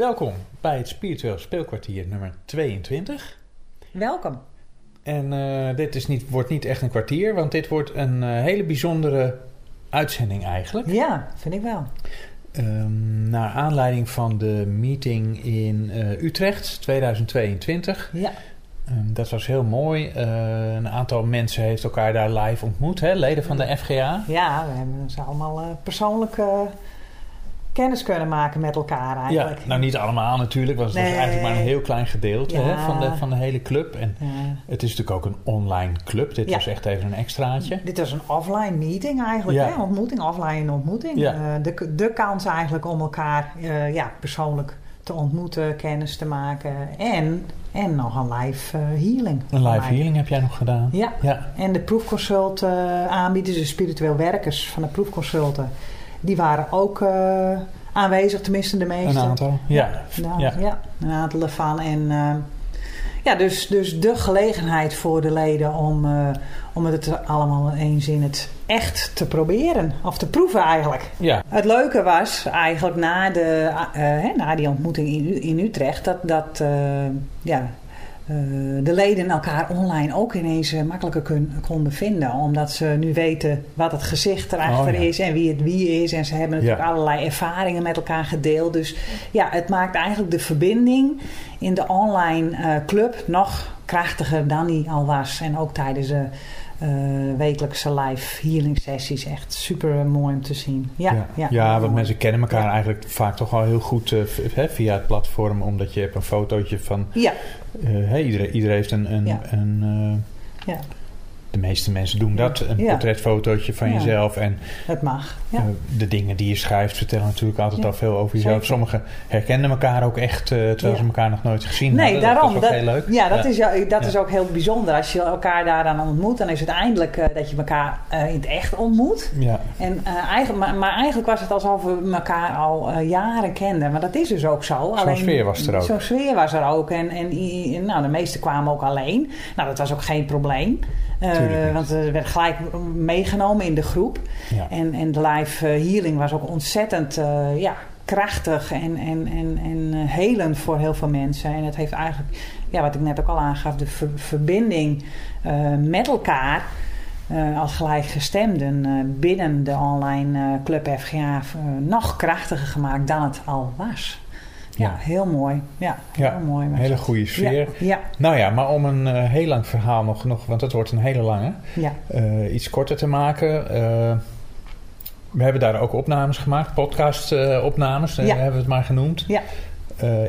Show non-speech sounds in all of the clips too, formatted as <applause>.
Welkom bij het Spiritueel Speelkwartier nummer 22. Welkom. En eh, dit is niet, wordt niet echt een kwartier, want dit wordt een eh, hele bijzondere uitzending eigenlijk. Ja, vind ik wel. Ehm, naar aanleiding van de meeting in eh, Utrecht 2022. Ja. Ehm, dat was heel mooi. Een aantal mensen heeft elkaar daar live ontmoet, hè? leden van de FGA. Ja, we hebben ze allemaal persoonlijk kennis kunnen maken met elkaar Ja, eigenlijk. nou niet allemaal natuurlijk, want was Nee. eigenlijk maar een heel klein gedeelte Ja. hè, van, de, van de hele club. En Ja. het is natuurlijk ook een online club. Dit Ja. was echt even een extraatje. Dit was een offline meeting eigenlijk, Ja. hè? ontmoeting, offline ontmoeting. Ja. Eh, de, de kans eigenlijk om elkaar eh, ja, persoonlijk te ontmoeten, kennis te maken en, en nog een live eh, healing. Een live healing heb jij nog gedaan. Ja, Ja, en de proefconsult eh aanbieders, de spiritueel werkers van de proefconsulten, die waren ook eh, aanwezig, tenminste de meeste. een aantal. Ja, ja. ja. een aantal ervan. En eh, ja, dus, dus de gelegenheid voor de leden om, eh, om het allemaal eens in het echt te proberen. Of te proeven eigenlijk. ja. Het leuke was eigenlijk na, de, hè, na die ontmoeting in, in Utrecht... dat, dat ja, de leden elkaar online ook ineens eh, makkelijker kun- konden vinden. Omdat ze nu weten wat het gezicht erachter Oh, ja. is en wie het wie is. En ze hebben natuurlijk Ja. allerlei ervaringen met elkaar gedeeld. Dus ja, het maakt eigenlijk de verbinding in de online eh, club nog krachtiger dan die al was. En ook tijdens de eh, wekelijkse live healing sessies. Echt super mooi om te zien. Ja, Ja, ja, ja, want mooi. mensen kennen elkaar Ja. eigenlijk vaak toch wel heel goed eh, via het platform, omdat je hebt een fotootje van. Ja, eh, iedereen, iedereen heeft een. een, een eh, ja, de meeste mensen doen dat. Een Ja. portretfotootje van Ja. jezelf. En het mag. Ja. eh, de dingen die je schrijft vertellen natuurlijk altijd al veel over jezelf. Sommigen herkennen elkaar ook echt, eh, terwijl ze elkaar nog nooit gezien Nee, hadden. daarom. Dat is ook heel leuk. Ja, dat. Is, dat is ook heel bijzonder. Als je elkaar daar dan ontmoet, dan is het eindelijk eh, dat je elkaar in het echt ontmoet. Ja, En, eigenlijk, maar, maar eigenlijk was het alsof we elkaar al jaren kenden. Maar dat is dus ook zo. Zo'n sfeer was er ook. Zo'n sfeer was er ook. En, en nou, de meesten kwamen ook alleen. Nou, dat was ook geen probleem. Eh, want er werd gelijk meegenomen in de groep. ja. En, en de live eh, healing was ook ontzettend eh, ja, krachtig en, en, en, en helend voor heel veel mensen. En het heeft eigenlijk, ja, wat ik net ook al aangaf, de ver- verbinding met elkaar als gelijkgestemden binnen de online Club FGA nog krachtiger gemaakt dan het al was. Ja, Ja. heel mooi. Ja, Ja, heel mooi. Een hele goede sfeer. Ja, ja, Nou ja, maar om een eh, heel lang verhaal nog, nog, want het wordt een hele lange, ja. eh, iets korter te maken. eh, we hebben daar ook opnames gemaakt, podcast-opnames, Ja. hebben we het maar genoemd. Ja.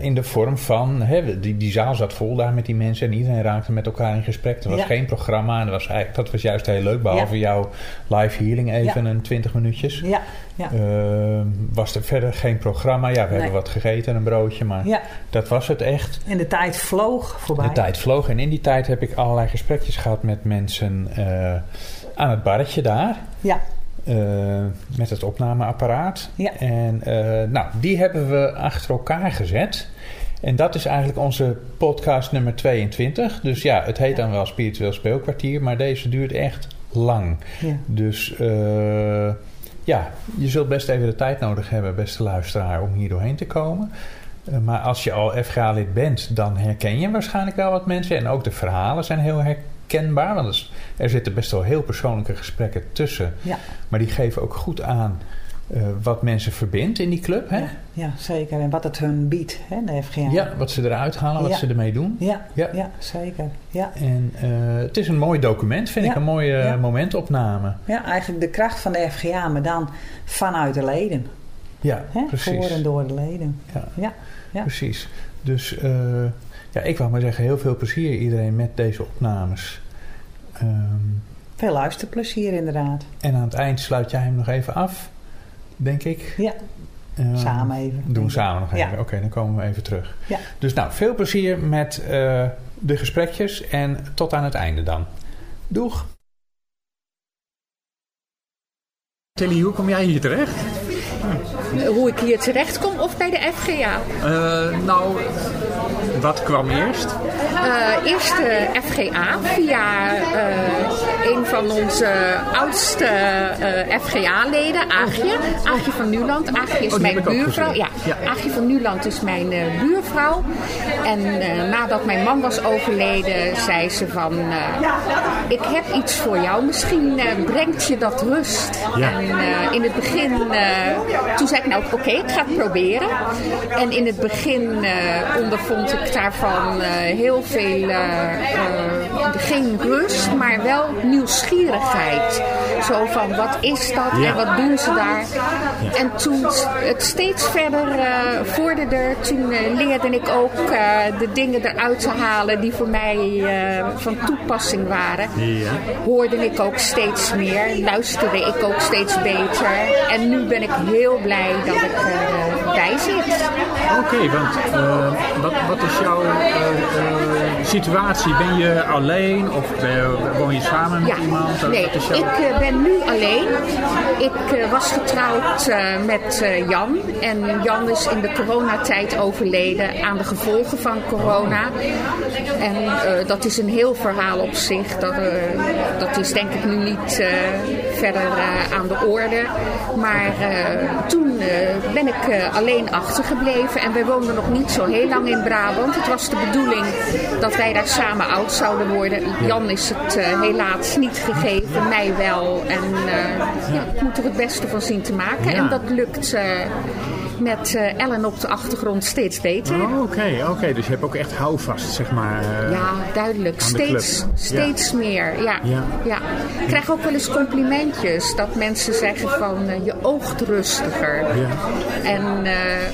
In de vorm van, hè, die, die zaal zat vol daar met die mensen en iedereen raakte met elkaar in gesprek. Er was Ja. geen programma en dat was, eigenlijk, dat was juist heel leuk, behalve jouw live healing even een 20 minuutjes. ja, ja. Eh, was er verder geen programma. Ja, we Nee. hebben wat gegeten, een broodje, maar ja. dat was het echt. En de tijd vloog voorbij. De tijd vloog en in die tijd heb ik allerlei gesprekjes gehad met mensen eh, aan het barretje daar. Ja, eh, met het opnameapparaat. Ja. En eh, nou, die hebben we achter elkaar gezet. En dat is eigenlijk onze podcast nummer 22. Dus ja, het heet dan wel Spiritueel Speelkwartier, maar deze duurt echt lang. ja. Dus eh, ja, je zult best even de tijd nodig hebben, beste luisteraar, om hier doorheen te komen. Eh, maar als je al FGA-lid bent, dan herken je waarschijnlijk wel wat mensen. En ook de verhalen zijn heel herkenbaar. Want er er zitten best wel heel persoonlijke gesprekken tussen. Ja. Maar die geven ook goed aan eh, wat mensen verbindt in die club. Hè? Ja, ja, zeker. En wat het hun biedt, hè, de FGA. Ja, wat ze eruit halen, wat Ja. ze ermee doen. ja, Ja. ja. zeker. Ja. En eh, het is een mooi document, vind ik. Een mooie Ja. momentopname. ja, eigenlijk de kracht van de FGA, maar dan vanuit de leden. Ja, Hè? precies. Voor en door de leden. Ja. Ja. Precies. Dus eh, ja, ik wou maar zeggen, heel veel plezier iedereen met deze opnames. Ehm, Veel luisterplezier inderdaad. en aan het eind sluit jij hem nog even af, denk ik. Ja, Ehm, samen even. Doen we samen nog Ja. even. Oké, dan komen we even terug. Ja. Dus nou, veel plezier met eh, de gesprekjes en tot aan het einde dan. Doeg! Tilly, hoe kom jij hier terecht? Hoe ik hier terecht kom of bij de FGA? Uh, nou, wat kwam eerst? Uh, eerst de FGA via uh, een van onze oudste FGA-leden, Aagje. Aagje van Nuland. Aagje is oh, mijn buurvrouw. Ja, ja, Aagje van Nuland is mijn buurvrouw. En nadat mijn man was overleden, zei ze van... ik heb iets voor jou. Misschien brengt je dat rust. Ja. En in het begin... toen zei ik nou, oké, okay, ik ga het proberen. En in het begin ondervond ik daarvan heel veel, geen rust, maar wel nieuwsgierigheid. Zo van, wat is dat en wat doen ze daar? En toen het steeds verder vorderde, toen leerde ik ook de dingen eruit te halen die voor mij van toepassing waren. Hoorde ik ook steeds meer, luisterde ik ook steeds beter. En nu ben ik heel blij dat ik erbij zit. Oké, want wat, wat is jouw situatie? Ben je alleen of woon je samen met ja, iemand? Nee, jouw... ik ben nu alleen. Ik was getrouwd met Jan. En Jan is in de coronatijd overleden aan de gevolgen van corona. En dat is een heel verhaal op zich. Dat, dat is denk ik nu niet verder aan de orde. Maar toen ben ik alleen achtergebleven. En wij woonden nog niet zo heel lang in Brabant. Het was de bedoeling dat wij daar samen oud zouden worden. Jan is het helaas niet gegeven, mij wel. En ja, ik moet er het beste van zien te maken. En dat lukt met Ellen op de achtergrond steeds beter. Oké, oh, oké. Okay. Dus je hebt ook echt houvast, zeg maar. ja, duidelijk. Steeds, steeds ja. meer. Ja. Ja. Ja. Ik krijg ook wel eens complimentjes. Dat mensen zeggen van je oogt rustiger. Ja. En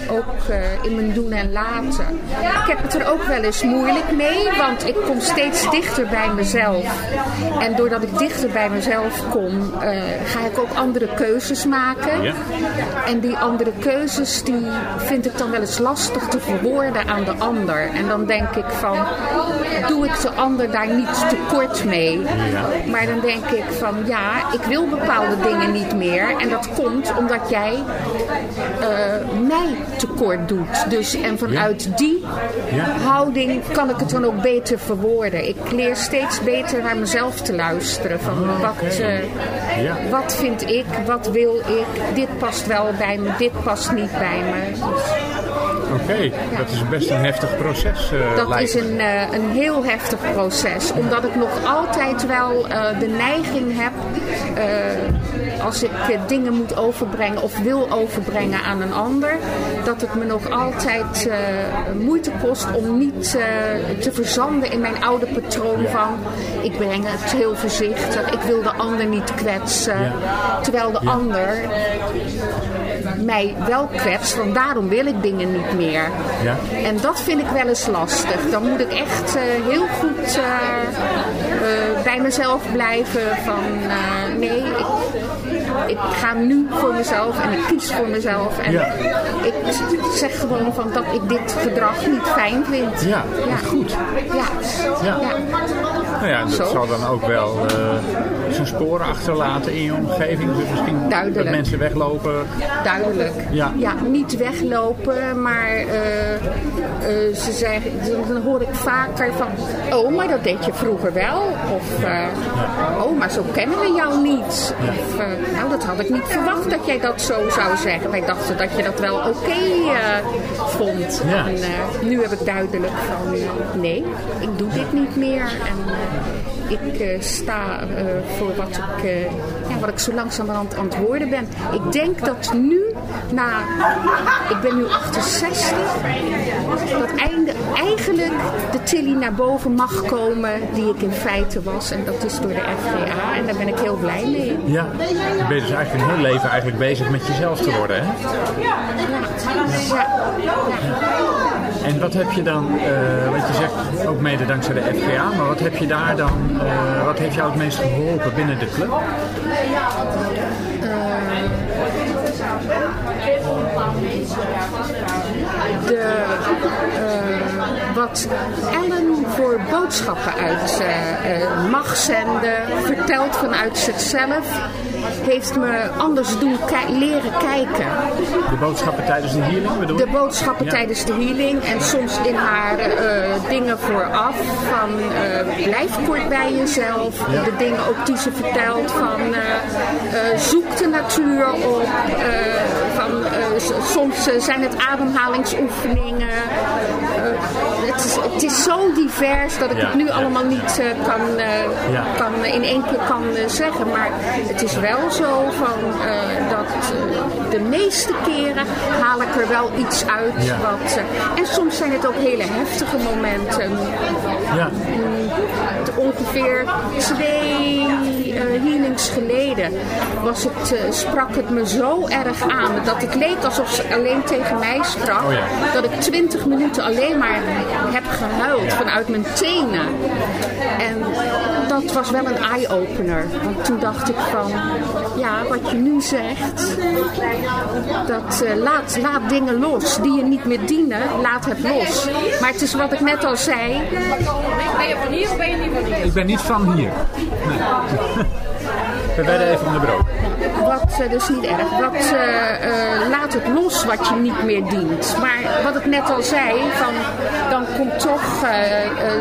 ook in mijn doen en laten. Ik heb het er ook wel eens moeilijk mee. Want ik kom steeds dichter bij mezelf. En doordat ik dichter bij mezelf kom, ga ik ook andere keuzes maken. Ja. En die andere keuzes, die vind ik dan wel eens lastig te verwoorden aan de ander. En dan denk ik van, doe ik de ander daar niet tekort mee? Ja. Maar dan denk ik van, ja, ik wil bepaalde dingen niet meer. En dat komt omdat jij uh, mij tekort doet. Dus, en vanuit ja. die houding kan ik het dan ook beter verwoorden. Ik leer steeds beter naar mezelf te luisteren. Van oh, wat, okay. uh, ja. wat vind ik, wat wil ik, dit past wel bij me, dit past niet bij me. Dus, Oké, okay. dat is best een heftig proces. Uh, dat lijkt is een, uh, een heel heftig proces. Omdat ik nog altijd wel uh, de neiging heb, als ik dingen moet overbrengen of wil overbrengen aan een ander, dat het me nog altijd moeite kost om niet te verzanden in mijn oude patroon ja. van ik breng het heel voorzichtig, ik wil de ander niet kwetsen. Ja. Terwijl de ander mij wel kwetst, want daarom wil ik dingen niet meer. Ja. En dat vind ik wel eens lastig. Dan moet ik echt uh, heel goed uh, uh, bij mezelf blijven van nee, ik, ik, ga nu voor mezelf en ik kies voor mezelf. En ja. ik zeg gewoon van dat ik dit gedrag niet fijn vind. Ja, ja. goed. Ja. ja. ja. Nou ja, dat Zo. zal dan ook wel zijn sporen achterlaten in je omgeving. Dus misschien Duidelijk. dat mensen weglopen. Duidelijk. Ja. ja niet weglopen, maar uh, uh, ze zeggen, dan hoor ik vaker van, oh, maar dat deed je vroeger wel. Of, uh, ja. oh, maar zo kennen we jou niet. Ja. Of, nou, dat had ik niet verwacht dat jij dat zo zou zeggen. Wij dachten dat je dat wel oké okay, vond. Ja. En nu heb ik duidelijk van, nee, ik doe dit niet meer. En ik uh, sta voor wat ik, ja, wat ik zo langzamerhand aan het worden ben. Ik denk dat nu, na, ik ben nu 68, dat einde, eigenlijk de Tilly naar boven mag komen die ik in feite was. En dat is door de FGA en daar ben ik heel blij mee. Ja, je dus eigenlijk een heel leven eigenlijk bezig met jezelf te worden, hè? Ja. En wat heb je dan, uh, wat je zegt, ook mede dankzij de FGA, maar wat heb je daar dan, uh, wat heeft jou het meest geholpen binnen de club? Uh, de, wat Ellen voor boodschappen uit mag zenden, vertelt vanuit zichzelf. Heeft me anders doen leren kijken. De boodschappen tijdens de healing bedoel? De boodschappen Ja. tijdens de healing en soms in haar eh, dingen vooraf. Van eh, blijf kort bij jezelf. Ja. De dingen ook die ze vertelt van eh, zoek de natuur op. van, soms zijn het ademhalingsoefeningen. Het, is, het is zo divers dat ik Ja, het nu allemaal niet kan, kan, in één keer kan zeggen. Maar het is wel zo van, eh, dat eh, de meeste keren haal ik er wel iets uit. Ja. Wat, eh, en soms zijn het ook hele heftige momenten. Ja. Ongeveer twee eh, healings geleden was het, eh, sprak het me zo erg aan dat het leek alsof ze alleen tegen mij sprak. Oh ja. Dat ik twintig minuten alleen maar heb gehuild vanuit mijn tenen. En dat was wel een eye-opener. Want toen dacht ik van, ja, wat je nu zegt, dat eh, laat, laat dingen los die je niet meer dienen, laat het los. Maar het is wat ik net al zei, Ben je van hier of ben je niet van hier? Ik ben niet van hier. Nee. <laughs> We werden even onderbroken. Wat, eh, dus niet erg. Wat, eh, eh, laat het los wat je niet meer dient. Maar wat ik net al zei, van, dan komt toch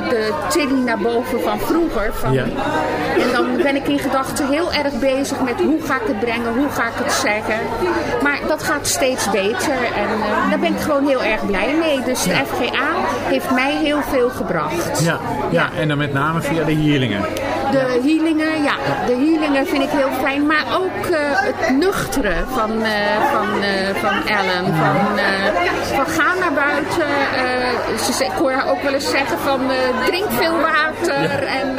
de Tilly naar boven van vroeger. Van, Ja. En dan ben ik in gedachten heel erg bezig met hoe ga ik het brengen, hoe ga ik het zeggen. Maar dat gaat steeds beter en daar ben ik gewoon heel erg blij mee. Dus de FGA heeft mij heel veel gebracht. Ja, ja, en dan met name via de healingen. De healingen, ja, de healingen vind ik heel fijn. Maar ook eh, het nuchteren van, eh, van, eh, van Ellen. Van, van ga naar buiten. ze, ik hoor haar ook wel eens zeggen van drink veel water. En,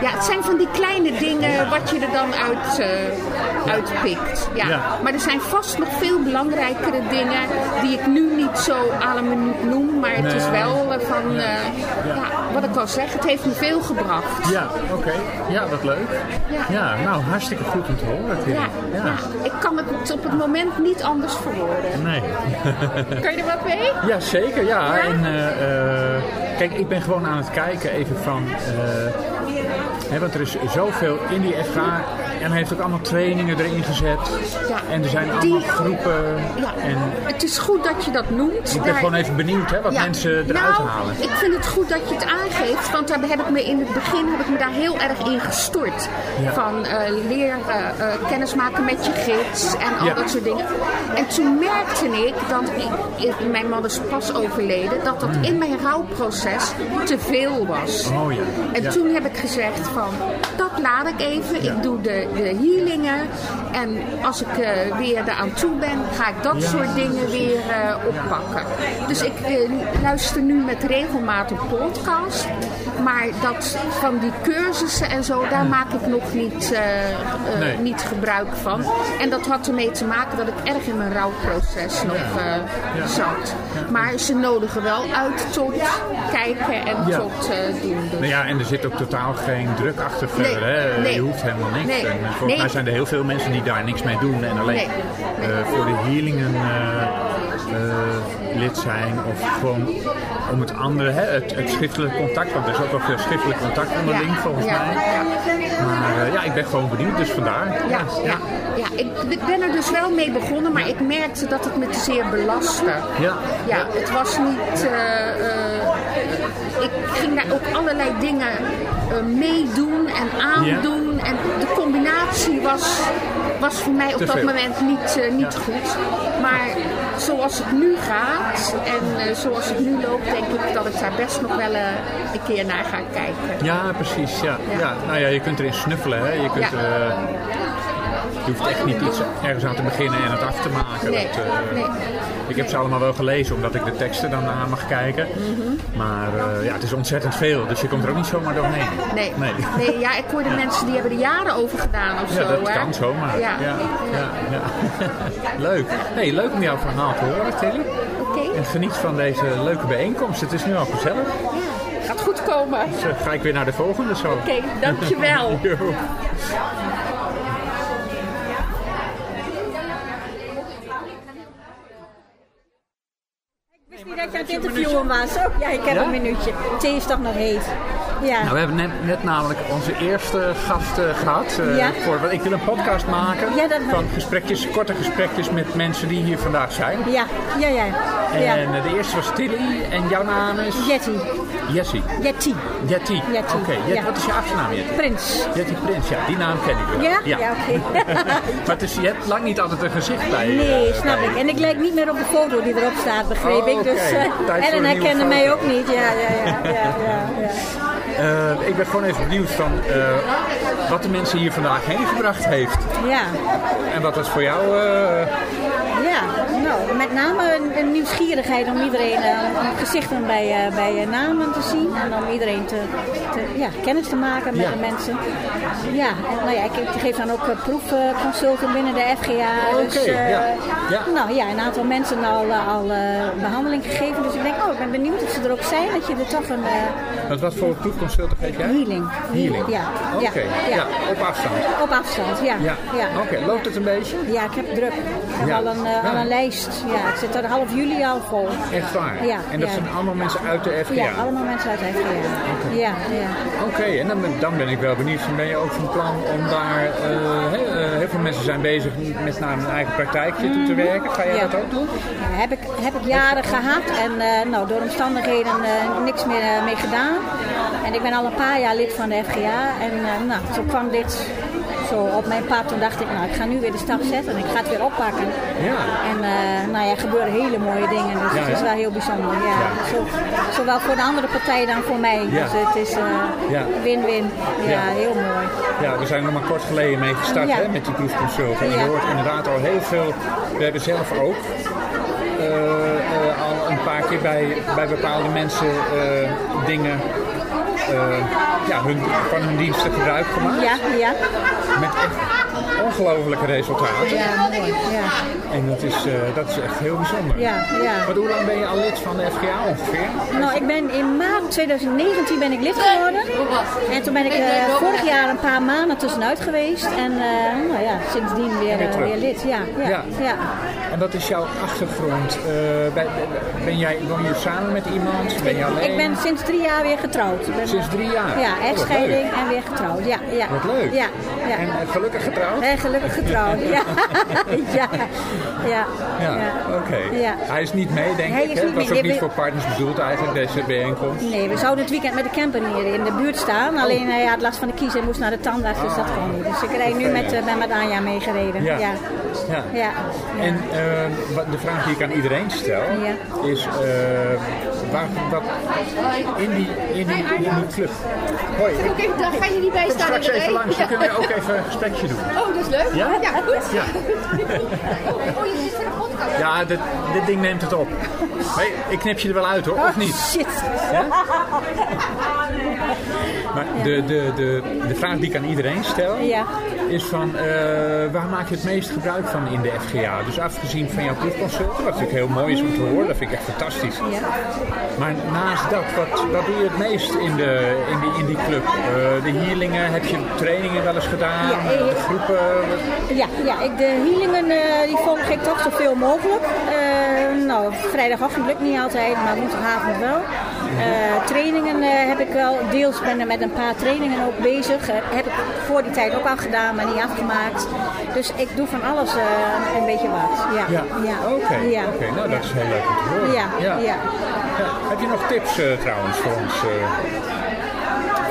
ja, het zijn van die kleine dingen wat je er dan uit, uitpikt. Ja. Ja. Maar er zijn vast nog veel belangrijkere dingen die ik nu niet zo aan een minuut noem. Maar het is wel eh, van, eh, ja, wat ik al zeg, het heeft me veel gebracht. Ja, oké. Ja, wat leuk. Ja. Ja, nou, hartstikke goed om te horen. Ja, ja. ik kan het op het moment niet anders verwoorden. Nee. <laughs> Kan je er wat mee? Ja, zeker. Ja. En, eh, kijk, ik ben gewoon aan het kijken even van... hè, want er is zoveel in die FH. En hij heeft ook allemaal trainingen erin gezet. Ja. En er zijn allemaal Die- groepen. Ja, En het is goed dat je dat noemt. ik ben gewoon even benieuwd hè, wat Ja. mensen eruit nou, halen. Ik vind het goed dat je het aangeeft, want daar heb ik me in het begin heb ik me daar heel erg in gestort. Van eh leren eh, kennismaken met je gids en al dat soort dingen. En toen merkte ik dat ik, ik- mijn man is pas overleden, dat dat in mijn rouwproces te veel was. Hmm. Oh ja. En toen heb ik gezegd van, dat laat ik even. Ik doe de, de healingen. En als ik eh, weer eraan toe ben, ga ik dat Ja, soort dingen weer eh, oppakken. Dus ik eh, luister nu met regelmaat een podcast. Maar dat van die cursussen en zo, daar maak ik nog niet, Nee. niet gebruik van. En dat had ermee te maken dat ik erg in mijn rouwproces nog Ja. zat. Maar ze nodigen wel uit tot kijken en Ja. tot doen. Dus. Nou ja, en er zit ook totaal geen druk achter verder. Nee, Hè? nee. Je hoeft helemaal niks. Nee, En volgens nee. mij zijn er heel veel mensen die daar niks mee doen. En alleen Nee, nee. eh, voor de healingen eh, eh, lid zijn. Of gewoon om het andere, hè? Het, het schriftelijk contact. Want er is ook wel veel schriftelijk contact onderling volgens ja, mij. Ja, Maar ja, ik ben gewoon benieuwd. Dus vandaar. ja, ja, ja. Ik ben er dus wel mee begonnen, maar ik merkte dat het me te zeer belastte. Ja. Ja, het was niet. ik ging daar ook allerlei dingen meedoen en aandoen. En de combinatie was, was voor mij op Te dat veel. moment niet, eh, niet Ja. goed. Maar zoals het nu gaat en eh, zoals het nu loopt, denk ik dat ik daar best nog wel eh, een keer naar ga kijken. Ja, precies. Ja. Ja. Ja. nou ja, je kunt erin snuffelen. Hè? Je, kunt, Ja. Je hoeft echt niet iets ergens aan te beginnen en het af te maken. Nee, Dat, eh, nee. Ik heb ze allemaal wel gelezen, omdat ik de teksten dan aan mag kijken. Mhm. Maar eh, ja, het is ontzettend veel, dus je komt er ook niet zomaar doorheen. Nee. Nee. nee. ja, ik hoorde mensen die hebben er jaren over gedaan of Ja, zo. dat hè? kan zomaar. Ja. ja, ja, ja. <laughs> leuk. Hey, leuk om jouw verhaal te horen, Tilly. Oké. En geniet van deze leuke bijeenkomst. Het is nu al gezellig. Ja, gaat goed komen. Dus ga ik weer naar de volgende zo. Oké, dankjewel. <laughs> niet dat je aan het interviewen was. Oh, ja, ik heb Ja? een minuutje. Thee is toch nog heet. Ja. Nou, we hebben net, net namelijk onze eerste gast eh, gehad. eh, Ja. voor, want ik wil een podcast maken Ja, dat- van gesprekjes, korte gesprekjes met mensen die hier vandaag zijn. Ja, ja, ja. ja. En eh, de eerste was Tilly en jouw naam is? Jetty. Jessie. Jetty. Jetty. Oké, Jet- wat is je achternaam Jetty? Prins. Jetty Prins, ja, die naam ken ik wel. Ja? Ja, oké. <laughs> maar het is, je hebt lang niet altijd een gezicht bij je. Nee, snap bij ik. En ik lijk niet meer op de foto die erop staat, begreep Oh, ik. Dus, eh, Tijd voor en herkende mij ook niet. Ja, ja, ja. <laughs> ja, ja, Eh, ik ben gewoon even benieuwd van eh, wat de mensen hier vandaag heen gebracht heeft. ja. En wat dat voor jou... nou, met name een, nieuwsgierigheid om iedereen eh, om gezichten bij, eh, bij eh, namen te zien en om iedereen te, te, ja, kennis te maken met Ja. de mensen. Ja, en, nou ja, ik, ik geef dan ook proefconsulten binnen de FGA. dus, ja. Ja. Nou ja, een aantal mensen al, al eh, behandeling gegeven. Dus ik denk, oh, ik ben benieuwd of ze er ook zijn, dat je er toch een eh, wat, voor proefconsulten geef jij? healing. Healing. Ja, Oké, ja, op afstand. Op afstand, ja. Ja. Oké, loopt het een beetje? Ja, ik heb druk. Ik heb al, een, al een lijst. Ja, ik zit er half juli al vol. Echt waar? Ja, en dat ja. zijn allemaal mensen uit de FGA? Ja, allemaal mensen uit de FGA. Ja, ja. Oké, en dan, ben- dan ben ik wel benieuwd. Ben je ook van plan om daar... eh, heel, eh, heel veel mensen zijn bezig met naar hun eigen praktijkje toe te werken. Ga jij Ja. dat ook doen? Ja, heb, ik, heb ik jaren gehad en eh, nou, door omstandigheden eh, niks meer eh, mee gedaan. En ik ben al een paar jaar lid van de FGA. En eh, nou, zo kwam dit zo op mijn pad. Toen dacht ik, nou, ik ga nu weer de stap zetten en ik ga het weer oppakken. Ja. En eh, nou ja, er gebeuren hele mooie dingen. Dus Ja, het is wel heel bijzonder. Ja. Zo, zowel voor de andere partij dan voor mij. Ja. Dus het is eh, win-win. Ja, Ja. heel mooi. Ja, we zijn er maar kort geleden mee gestart hè, met die proefconsulten. En je hoort inderdaad al heel veel. We hebben zelf ook eh, al een paar keer bij, bij bepaalde mensen dingen ja, hun, van hun diensten gebruik gemaakt. Ja, ja. Met echt ongelofelijke resultaten. Ja, mooi. Ja, En dat is, eh, dat is echt heel bijzonder. ja. ja. Maar hoe lang ben je al lid van de FGA ongeveer? Nou, ik ben in maart 2019 ben ik lid geworden. En toen ben ik eh, vorig jaar een paar maanden tussenuit geweest. En eh, nou ja, sindsdien weer, Weer lid. Ja, ja, Ja. En wat is jouw achtergrond? Ben, ben jij, woon je samen met iemand? Ben je alleen? Ik ben sinds drie jaar weer getrouwd. Ben, Sinds drie jaar? Ja, Oh, echtscheiding en weer getrouwd. Ja, ja. Wat leuk. Ja, ja. En gelukkig getrouwd? En gelukkig getrouwd. <laughs> Ja, ja, ja. Ja, oké. Ja. Hij is niet mee, denk Hij ik. is niet was ook niet voor partners bedoeld eigenlijk, deze bijeenkomst. Nee, we zouden het weekend met de camper hier in de buurt staan. Alleen hij had last van de kies en moest naar de tandarts, dus dat kon niet. Dus ik rijd nu met, eh, ben met Anja meegereden. Ja. Ja. Ja. En eh, wat, de vraag die ik aan iedereen stel, is eh, waar, wat, in, die, in, die, in die club. Hoi, ik Oké, daar ga je niet bij staan straks even langs, dan kunnen we ook even een gesprekje doen. Oh, dat is leuk. Ja? Ja, goed. Ja, Oh, je zit voor de podcast. ja dit, dit ding neemt het op. Ik knip je er wel uit hoor, of niet? Oh, Shit. Maar de, de, de, de vraag die ik aan iedereen stel, Ja. is van eh, waar maak je het meest gebruik van in de FGA? Dus afgezien van jouw proefconsulten, wat natuurlijk heel mooi is om te horen, dat vind ik echt fantastisch. Ja. Maar naast dat, wat, wat doe je het meest in, de, in, die, in die club? Eh, de healingen, heb je trainingen wel eens gedaan? Ja, eh, de groepen? Ja, ja ik, de healingen eh, die volg ik toch zoveel mogelijk. Eh, nou, vrijdagochtend lukt niet altijd, maar woensdagavond wel. Trainingen heb ik wel, deels ben ik met een paar trainingen ook bezig. Heb ik voor die tijd ook al gedaan, maar niet afgemaakt. Dus ik doe van alles een beetje wat. Ja, Ja, ja. oké. Ja. oké. Nou, dat is heel leuk om te horen. Ja. Heb je nog tips eh, trouwens voor ons?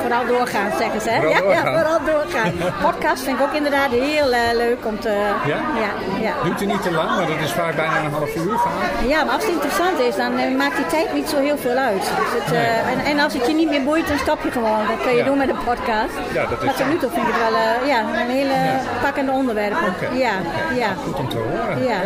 Vooral doorgaan, zeggen ze. Hè? Vooral ja, doorgaan. ja, vooral doorgaan. Podcast vind ik ook inderdaad heel eh, leuk om te... Ja? Ja, ja. Duurt er niet te lang, maar dat is vaak bijna een half uur vaak. Ja, maar als het interessant is, dan eh, maakt die tijd niet zo heel veel uit. Dus het, eh, en, en als het je niet meer boeit, dan stop je gewoon. Dat kun je Ja. doen met een podcast. Ja, dat is maar tot nu toe vind ik het wel ja, een hele pakkende onderwerp. Oké. Ja, ja. Goed om te horen. Ja.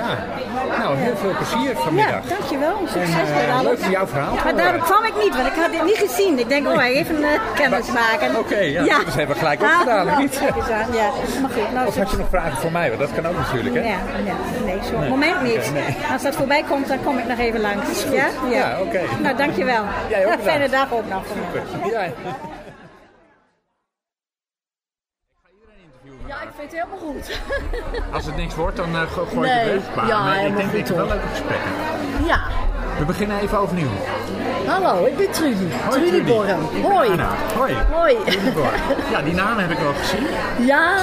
Nou, heel veel plezier Ja, vanmiddag. dankjewel. En, Succes eh, met alles. leuk om jouw verhaal Maar daarom kwam ik niet, want ik had dit niet gezien. Ik denk, oh, even uh, kennis maken. Oké, ja, dat hebben we gelijk Ah, opgedaan, nou, niet? aan, Ja, maar goed. Nou, Of had je nog vragen voor mij? Want dat kan ook natuurlijk, hè? Ja, ja, nee, zo. moment niet. Nee. Als dat voorbij komt, dan kom ik nog even langs. Ja, Ja, oké. Nou, dankjewel. Jij ook. Fijne dag ook nog. mij. Ja. Ja, ik vind het helemaal goed. Als het niks wordt, dan eh, go- gooi je Nee. het weg. Maar Ja, nee, ik denk dat het wel hoor. leuke gesprekken. Ja, We beginnen even overnieuw. Hallo, ik ben Trudy. Hoi, Trudy Trudy. Borren. Hoi. Anna, hoi. Hoi. Ja, die naam heb ik wel gezien. Ja,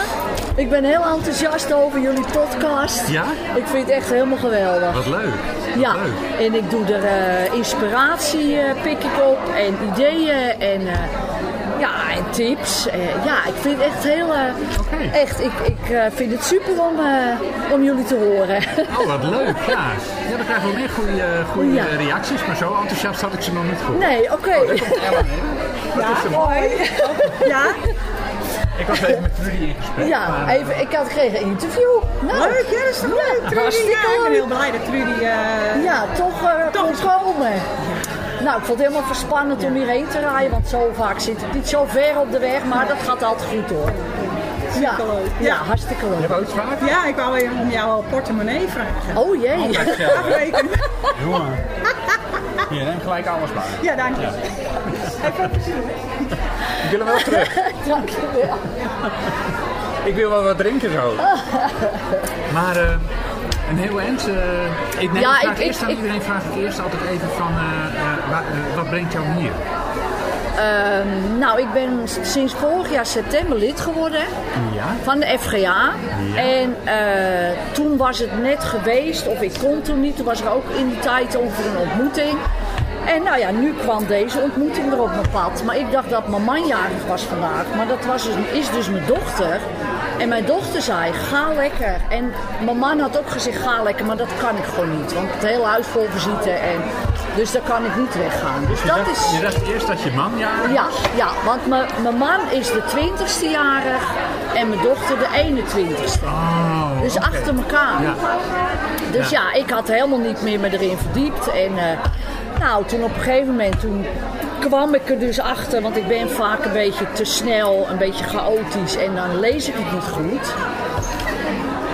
ik ben heel enthousiast over jullie podcast. Ja? Ik vind het echt helemaal geweldig. Wat leuk. Wat Ja, leuk. en ik doe er eh, inspiratie eh, pik ik op en ideeën en, eh, ja, en tips. Eh, ja, ik vind het echt heel... eh. Echt, ik, ik eh, vind het super om, eh, om jullie te horen. Oh, wat leuk. Ja, ja dan krijgen we meer goede, goede Ja. reacties. Maar zo enthousiast had ik ze nog niet gehoord. Nee, oké. Ellen, hè? Dat is de man. Ja, Ik was even met Trudy in gesprek. ja, maar, even, ik had gekregen een interview. Nou, Leuk, ja, dat is toch leuk, Trudy? Ja, ik ben heel blij dat Trudy... eh, Ja, toch, eh kon komen. Nou, ik vond het helemaal verspannend om hierheen te rijden, want zo vaak zit het niet zo ver op de weg, maar dat gaat altijd goed hoor. Ja, ja, Ja. hartstikke Je leuk. hebt ook vragen? Ja, ik wou even om jouw portemonnee vragen. Oh jee. Afrekenen. Jongen. Hier, neem gelijk alles bij. Ja, dank je. Ik wil hem wel terug. <laughs> Dankjewel. Ik wil wel wat drinken zo. <laughs> Maar eh, een heel eind. eh, ik neem Ja, ik- eerst ik- aan ik- iedereen vraag ik eerst altijd even van eh, eh, wa- wat brengt jou hier? Ehm, nou, ik ben sinds vorig jaar september lid geworden Ja. van de FGA. En toen was het net geweest, of ik kon toen niet, toen was er ook in die tijd ongeveer een ontmoeting. En nou ja, nu kwam deze ontmoeting er op mijn pad. Maar ik dacht dat mijn man jarig was vandaag. Maar dat was dus, is dus mijn dochter. En mijn dochter zei, ga lekker. En mijn man had ook gezegd, ga lekker. Maar dat kan ik gewoon niet. Want het hele huis vol visite. En, dus daar kan ik niet weggaan. Dus Je, dat dacht, is... je dacht eerst dat je man ja. Ja, ja want mijn- mijn man is de 20ste jarig en mijn dochter de 21ste. Oh, Dus achter elkaar. Ja. Dus Ja. ja. ik had helemaal niet meer me erin verdiept. En eh, nou, toen op een gegeven moment toen kwam ik er dus achter, want ik ben vaak een beetje te snel, een beetje chaotisch en dan lees ik het niet goed.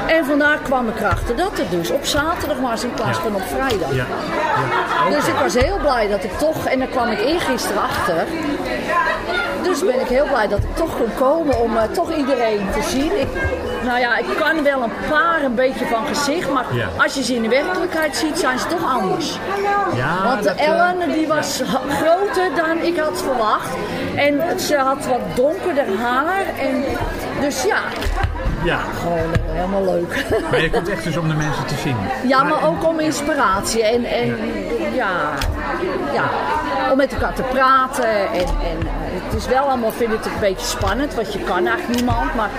En vandaar kwam ik erachter dat het dus op zaterdag was in plaats van op vrijdag. Ja. ja. Dus ik was heel blij dat ik toch, en daar kwam ik eergisteren achter. Dus ben ik heel blij dat ik toch kon komen om eh, toch iedereen te zien. Ik, nou ja, ik kan wel een paar een beetje van gezicht, maar Ja. als je ze in de werkelijkheid ziet, zijn ze toch anders. Ja, Want dat, eh, Ellen die was groter dan ik had verwacht. En ze had wat donkerder haar. En, dus ja, ja. gewoon eh, helemaal leuk. <laughs> Maar je komt echt dus om de mensen te zien. Ja, maar ook om inspiratie en, en ja. Ja, om met elkaar te praten. En, en eh, het is wel allemaal, vind ik het een beetje spannend, want je kan eigenlijk niemand. Maar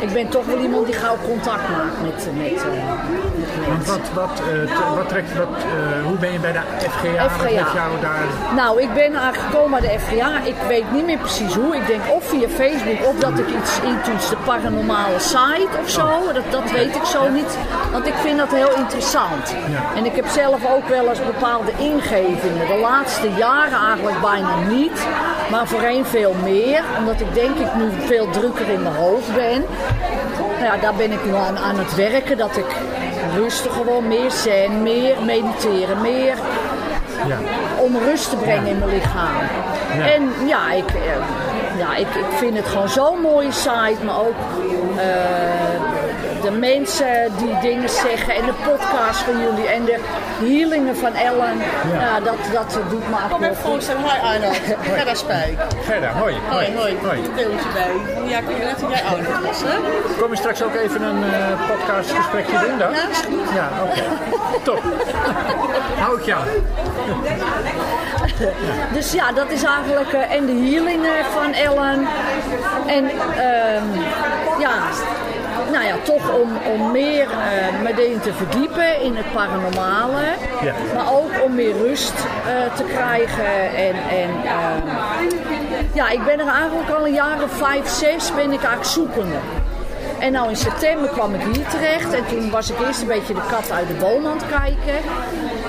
ik ben toch wel iemand die gauw contact maakt met, met, eh, Want wat, wat, eh, wat trekt, wat, eh, hoe ben je bij de FGA? FGA. jou daar... Nou, ik ben eigenlijk gekomen bij de FGA. Ik weet niet meer precies hoe. Ik denk of via Facebook of dat ik iets intoets, de paranormale site of zo. Dat, dat weet ik zo niet. Want ik vind dat heel interessant. Ja. En ik heb zelf ook wel eens bepaalde ingevingen. De laatste jaren eigenlijk bijna niet. Maar voorheen veel meer. Omdat ik denk ik nu veel drukker in mijn hoofd ben. Nou ja, daar ben ik nu aan, aan het werken. Dat ik rustig gewoon meer zen, meer mediteren, meer Ja. om rust te brengen in mijn lichaam. Ja. En ja, ik, eh, ja ik, ik vind het gewoon zo'n mooie site, maar ook eh, de mensen die dingen zeggen en de podcast van jullie en de healingen van Ellen. Ja. dat, dat doet me Kom eigenlijk even voorstellen. Hi Arnold. <laughs> Gerda Spijk. Gerda, hoi. Hoi, hoi. hoi. Een deeltje bij. Ja, ik weet net dat jij Arnold was, hè? Kom je straks ook even een eh, podcastgesprekje doen dan? Ja, is goed. Ja, oké. <laughs> Top. Hou ik jou. <laughs> Dus ja, dat is eigenlijk. eh, en de healingen van Ellen. En ehm, ja, nou ja, toch om, om meer eh me erin te verdiepen in het paranormale. Ja. Maar ook om meer rust eh, te krijgen. En, en ehm, ja, ik ben er eigenlijk al een jaar of vijf, zes ben ik eigenlijk zoekende. En nou in september kwam ik hier terecht en toen was ik eerst een beetje de kat uit de boom aan het kijken.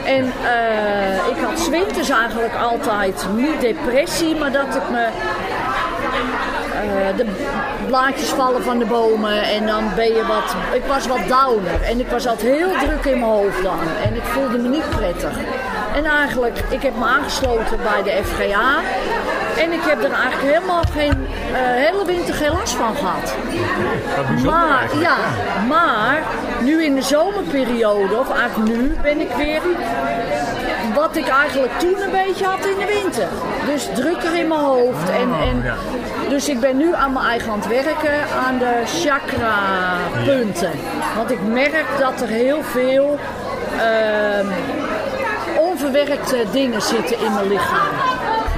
En eh, ik had 's winters eigenlijk altijd niet depressie, maar dat ik me eh, de blaadjes vallen van de bomen en dan ben je wat. Ik was wat downer en ik was altijd heel druk in mijn hoofd dan en ik voelde me niet prettig. En eigenlijk, ik heb me aangesloten bij de FGA en ik heb er eigenlijk helemaal geen, eh, hele winter geen last van gehad. Maar, eigenlijk. ja, maar nu in de zomerperiode, of eigenlijk nu, ben ik weer wat ik eigenlijk toen een beetje had in de winter. Dus drukker in mijn hoofd. En, Oh, en. Dus ik ben nu aan mijn eigen het werken aan de chakra punten. Want ik merk dat er heel veel ehm, onverwerkte dingen zitten in mijn lichaam.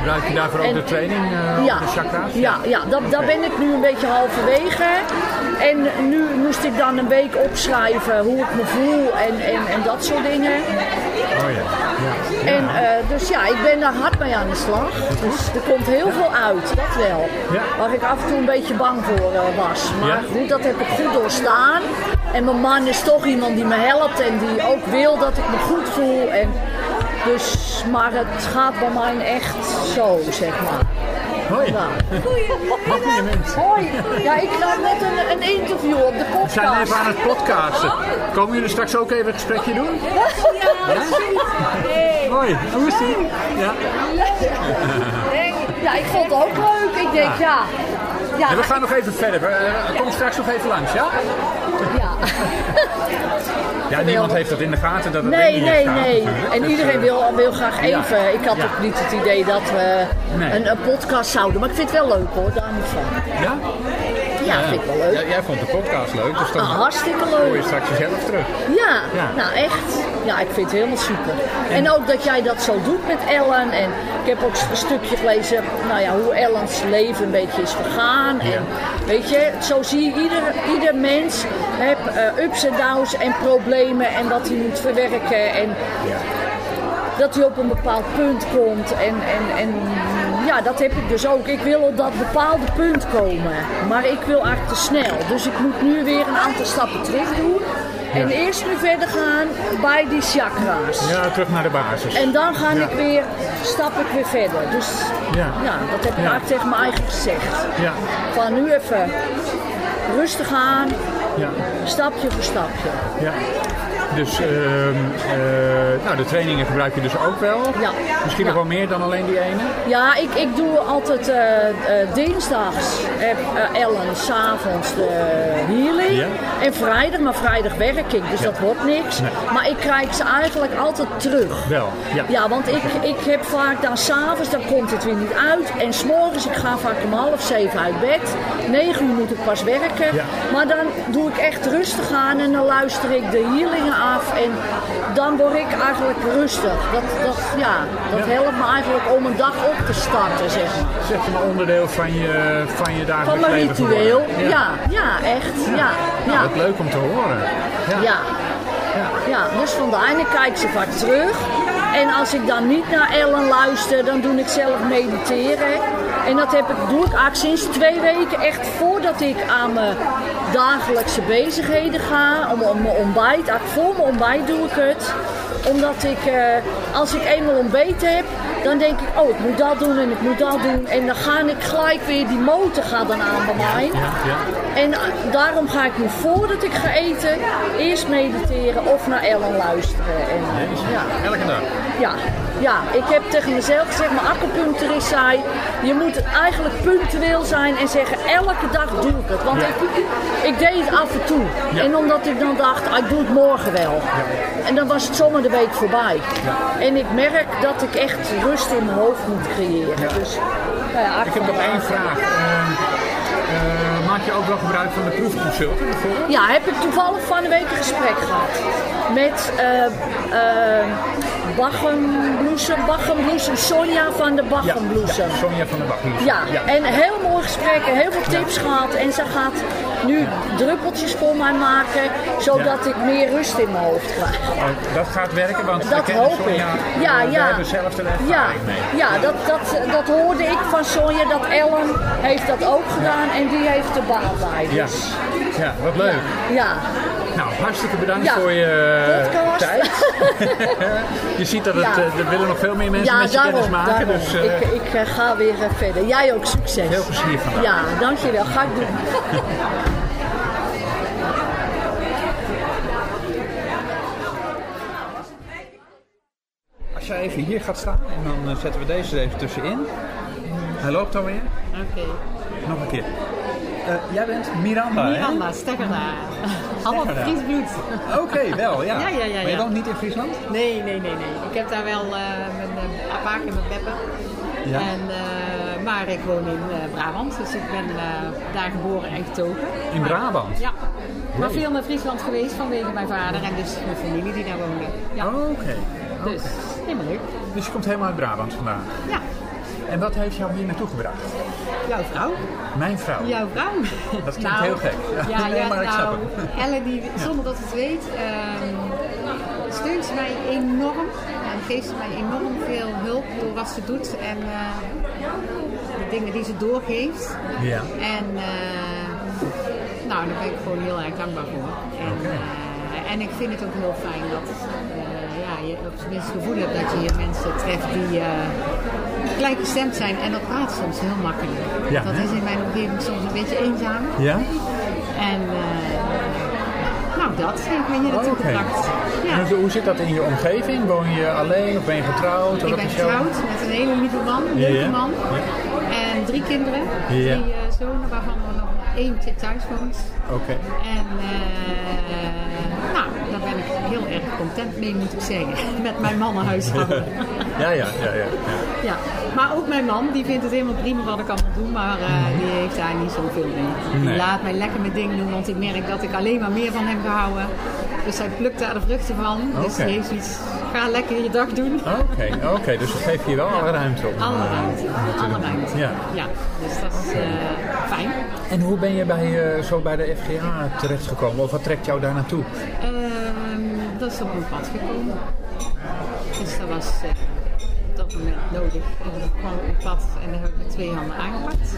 Gebruik je daarvoor ook de training, eh, Ja, de chakra's? ja, ja dat, daar ben ik nu een beetje halverwege. En nu moest ik dan een week opschrijven hoe ik me voel en, en, en dat soort dingen. Oh ja. ja. En, eh, dus ja, ik ben daar hard mee aan de slag. Dus er komt heel veel uit, dat wel. Ja. Waar ik af en toe een beetje bang voor eh, was. Maar Ja. goed, dat heb ik goed doorstaan. En mijn man is toch iemand die me helpt en die ook wil dat ik me goed voel. En dus, maar het gaat bij mij echt zo, zeg maar. Hoi. Ja. Goeie mens. Hoi, ja, ik krijg net een, een interview op de We zijn podcast. even aan het podcasten. Komen jullie straks ook even een gesprekje doen? Hoi, hoe is ie? Ja. Ja, ik vond het ook leuk. Ik denk, ja. Ja, we gaan nog even verder. We eh, komen straks nog even langs, ja? ja. Ja, niemand heeft dat in de gaten dat het Nee, nee, gaat, nee. natuurlijk. En iedereen eh, wil, wil graag even. Ik had ook niet het idee dat we Nee. een, een podcast zouden. Maar ik vind het wel leuk hoor, daar niet van. Ja? Ja, vind ik wel leuk. Ja, jij vond de podcast leuk, dus dan Ah, hartstikke hoor je leuk. straks jezelf terug. Ja, Ja. nou echt. Ja, ik vind het helemaal super. En ook dat jij dat zo doet met Ellen. En ik heb ook een stukje gelezen, nou ja, hoe Ellens leven een beetje is vergaan. En weet je, zo zie je ieder, ieder mens heeft eh, ups en downs en problemen en wat hij moet verwerken. En dat hij op een bepaald punt komt. En, en, en ja, dat heb ik dus ook. Ik wil op dat bepaalde punt komen. Maar ik wil eigenlijk te snel. Dus ik moet nu weer een aantal stappen terug doen. En eerst nu verder gaan bij die chakra's. Ja, terug naar de basis. En dan ga Ja. ik weer, stap ik weer verder. Dus Ja. ja, dat heb ik eigenlijk tegen mijn eigen gezegd. Ja, Van nu even rustig aan, ja, stapje voor stapje. ja. Dus ehm, eh, nou, de trainingen gebruik je dus ook wel. Ja. Misschien Ja. nog wel meer dan alleen die ene. Ja, ik, ik doe altijd eh, dinsdags heb Ellen s'avonds de healing. Ja. En vrijdag, maar vrijdag werk ik, dus dat wordt niks. Nee. Maar ik krijg ze eigenlijk altijd terug. Wel, ja. Ja, want ik, ik heb vaak dan s'avonds, dan komt het weer niet uit. En s'morgens, ik ga vaak om half zeven uit bed. Negen uur moet ik pas werken. Maar dan doe ik echt rustig aan en dan luister ik de healingen af. En dan word ik eigenlijk rustig. Dat, dat, ja, dat Ja. helpt me eigenlijk om een dag op te starten, zeg maar. Zeg je maar onderdeel van je, van je Van dagelijks mijn leven ritueel. Ja, ja, echt. Ja, ja. Wat leuk om te horen. Ja. Ja. ja, dus vandaar. Ik kijk ze vaak terug. En als ik dan niet naar Ellen luister, dan doe ik zelf mediteren. En dat heb ik, doe ik eigenlijk sinds twee weken echt voordat ik aan mijn dagelijkse bezigheden ga. Om, om mijn ontbijt, eigenlijk voor mijn ontbijt doe ik het. Omdat ik, eh, als ik eenmaal ontbeten heb, dan denk ik, oh ik moet dat doen en ik moet dat doen. En dan ga ik gelijk weer, die motor gaat dan aan bij mij. En eh, daarom ga ik nu voordat ik ga eten, eerst mediteren of naar Ellen luisteren. En, ja. Elke dag. Ja, ja, ik heb tegen mezelf gezegd, mijn acupuncturist zei, je moet eigenlijk punctueel zijn en zeggen, elke dag doe ik het. Want Ja. ik, ik deed het af en toe. Ja. En omdat ik dan dacht, ah, ik doe het morgen wel. En dan was het zomaar de week voorbij. En ik merk dat ik echt rust in mijn hoofd moet creëren. Dus, nou ja, Ik heb nog één vraag. Ehm, eh, maak je ook wel gebruik van de proefconsulten bijvoorbeeld? Ja, heb ik toevallig van de week een gesprek gehad. Met eh eh Bachenbloesem, Bachenbloesem, Sonja van de Bachenbloesem. Ja, Sonja van der Bach. hier. Ja, en heel mooi gesprek en heel veel tips gehad. En ze gaat nu druppeltjes voor mij maken, zodat ik meer rust in mijn hoofd krijg. Oh, dat gaat werken, want Dat hoop ik. Sonja. Ja, We ja. hebben zelf er Ja, mee. ja dat, dat, dat hoorde ik van Sonja, dat Ellen heeft dat ook gedaan en die heeft er baat bij. Ja. Dus, ja, wat leuk. ja. Nou, hartstikke bedankt Ja. voor je eh, Podcast. tijd. <laughs> je ziet dat het, Ja. eh, er willen nog veel meer mensen Ja, met je kennis daarom, maken. daarom. Dus eh, ik, ik ga weer verder. Jij ook succes. veel plezier vandaag. Ja, dankjewel. Ga ik doen. Als jij even hier gaat staan en dan zetten we deze er even tussenin. Hij loopt alweer. Oké. Nog een keer. Eh, jij bent Miranda, hè? Miranda, Stekkerda. Allemaal. Fries bloed. Oké, wel, ja. <laughs> Ja, ja, ja, Maar je woont niet in Friesland? Nee, nee, nee, nee. Ik heb daar wel eh mijn uh, vaak in mijn peppen. Ja. En, eh, maar ik woon in eh, Brabant, dus ik ben eh, daar geboren en getogen. In Maar- Brabant? Ja. Maar veel naar Friesland geweest vanwege mijn vader en dus mijn familie die daar woonde. Ja. Oh, Oké. Dus helemaal leuk. Dus je komt helemaal uit Brabant vandaan. Ja. En wat heeft jou hier naartoe gebracht? Jouw vrouw? Mijn vrouw. Jouw vrouw? Dat klinkt heel gek. Ja, <laughs> Nee, ja, maar nou, het. Elle, die, zonder dat het weet, ehm, steunt ze mij enorm. En geeft ze mij enorm veel hulp door wat ze doet en eh, de dingen die ze doorgeeft. Ja. En eh, nou, daar ben ik gewoon heel erg dankbaar voor. En, eh, en ik vind het ook heel fijn dat ja, je op zijn minst het gevoel hebt dat je hier mensen treft die gelijkgestemd zijn. En dat praat soms heel makkelijk. Ja, dat hè? is in mijn omgeving soms een beetje eenzaam. Ja? En eh, nou, dat heeft me hier naartoe gebracht. Ja. En hoe- zit dat in je omgeving? Woon je alleen of ben je getrouwd? Ik ben getrouwd met een hele lieve man, een leuke man. En drie kinderen, drie Ja. eh, zonen waarvan er nog eentje thuis woont. Oké. En eh, nou, daar ben ik heel erg content mee, moet ik zeggen. <laughs> Met mijn mannenhuishouden. <laughs> Ja, ja, ja, ja. ja. Maar ook mijn man, die vindt het helemaal prima wat ik allemaal doe, maar eh, die heeft daar niet zoveel mee. Die laat mij lekker mijn ding doen, want ik merk dat ik alleen maar meer van hem gehouden. Dus hij plukt daar de vruchten van. Dus hij heeft zoiets, ga lekker je dag doen. Oké, oké. Dus dat geeft je wel alle ruimte op. Alle eh, ruimte, alle ruimte. Ja. Ja, dus dat is eh, fijn. En hoe ben je bij, zo bij de FGA terechtgekomen? Of wat trekt jou daar naartoe? Ehm, dat is op mijn pad gekomen. Dus dat was dat moment nodig. En dat kwam op pad en daar heb ik met twee handen aangepakt.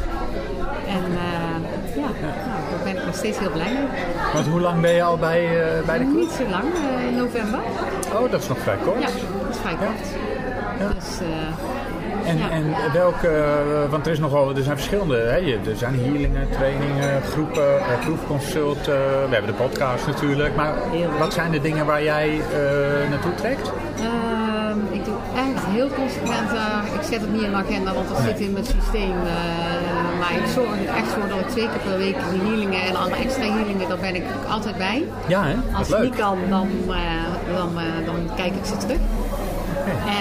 En eh, ja, nou, daar ben ik nog steeds heel blij mee. Want hoe lang ben je al bij, eh, bij de club? Niet zo lang, eh, in november. Oh, dat is nog vrij kort. Ja, dat is vrij kort. Dus eh, En, ja. en welke, want er, is nogal, er zijn verschillende, hè? Je- er zijn healingen, trainingen, groepen, proefconsulten, we hebben de podcast natuurlijk. Maar wat zijn de dingen waar jij naartoe trekt? Ehm, ik echt heel consequent. eh, ik zet het niet in mijn agenda, want dat zit in mijn systeem. eh, maar ik zorg er echt voor dat ik twee keer per week die healingen en alle extra healingen, daar ben ik altijd bij. Ja, hè? Als leuk. niet kan, dan, eh, dan, dan kijk ik ze terug.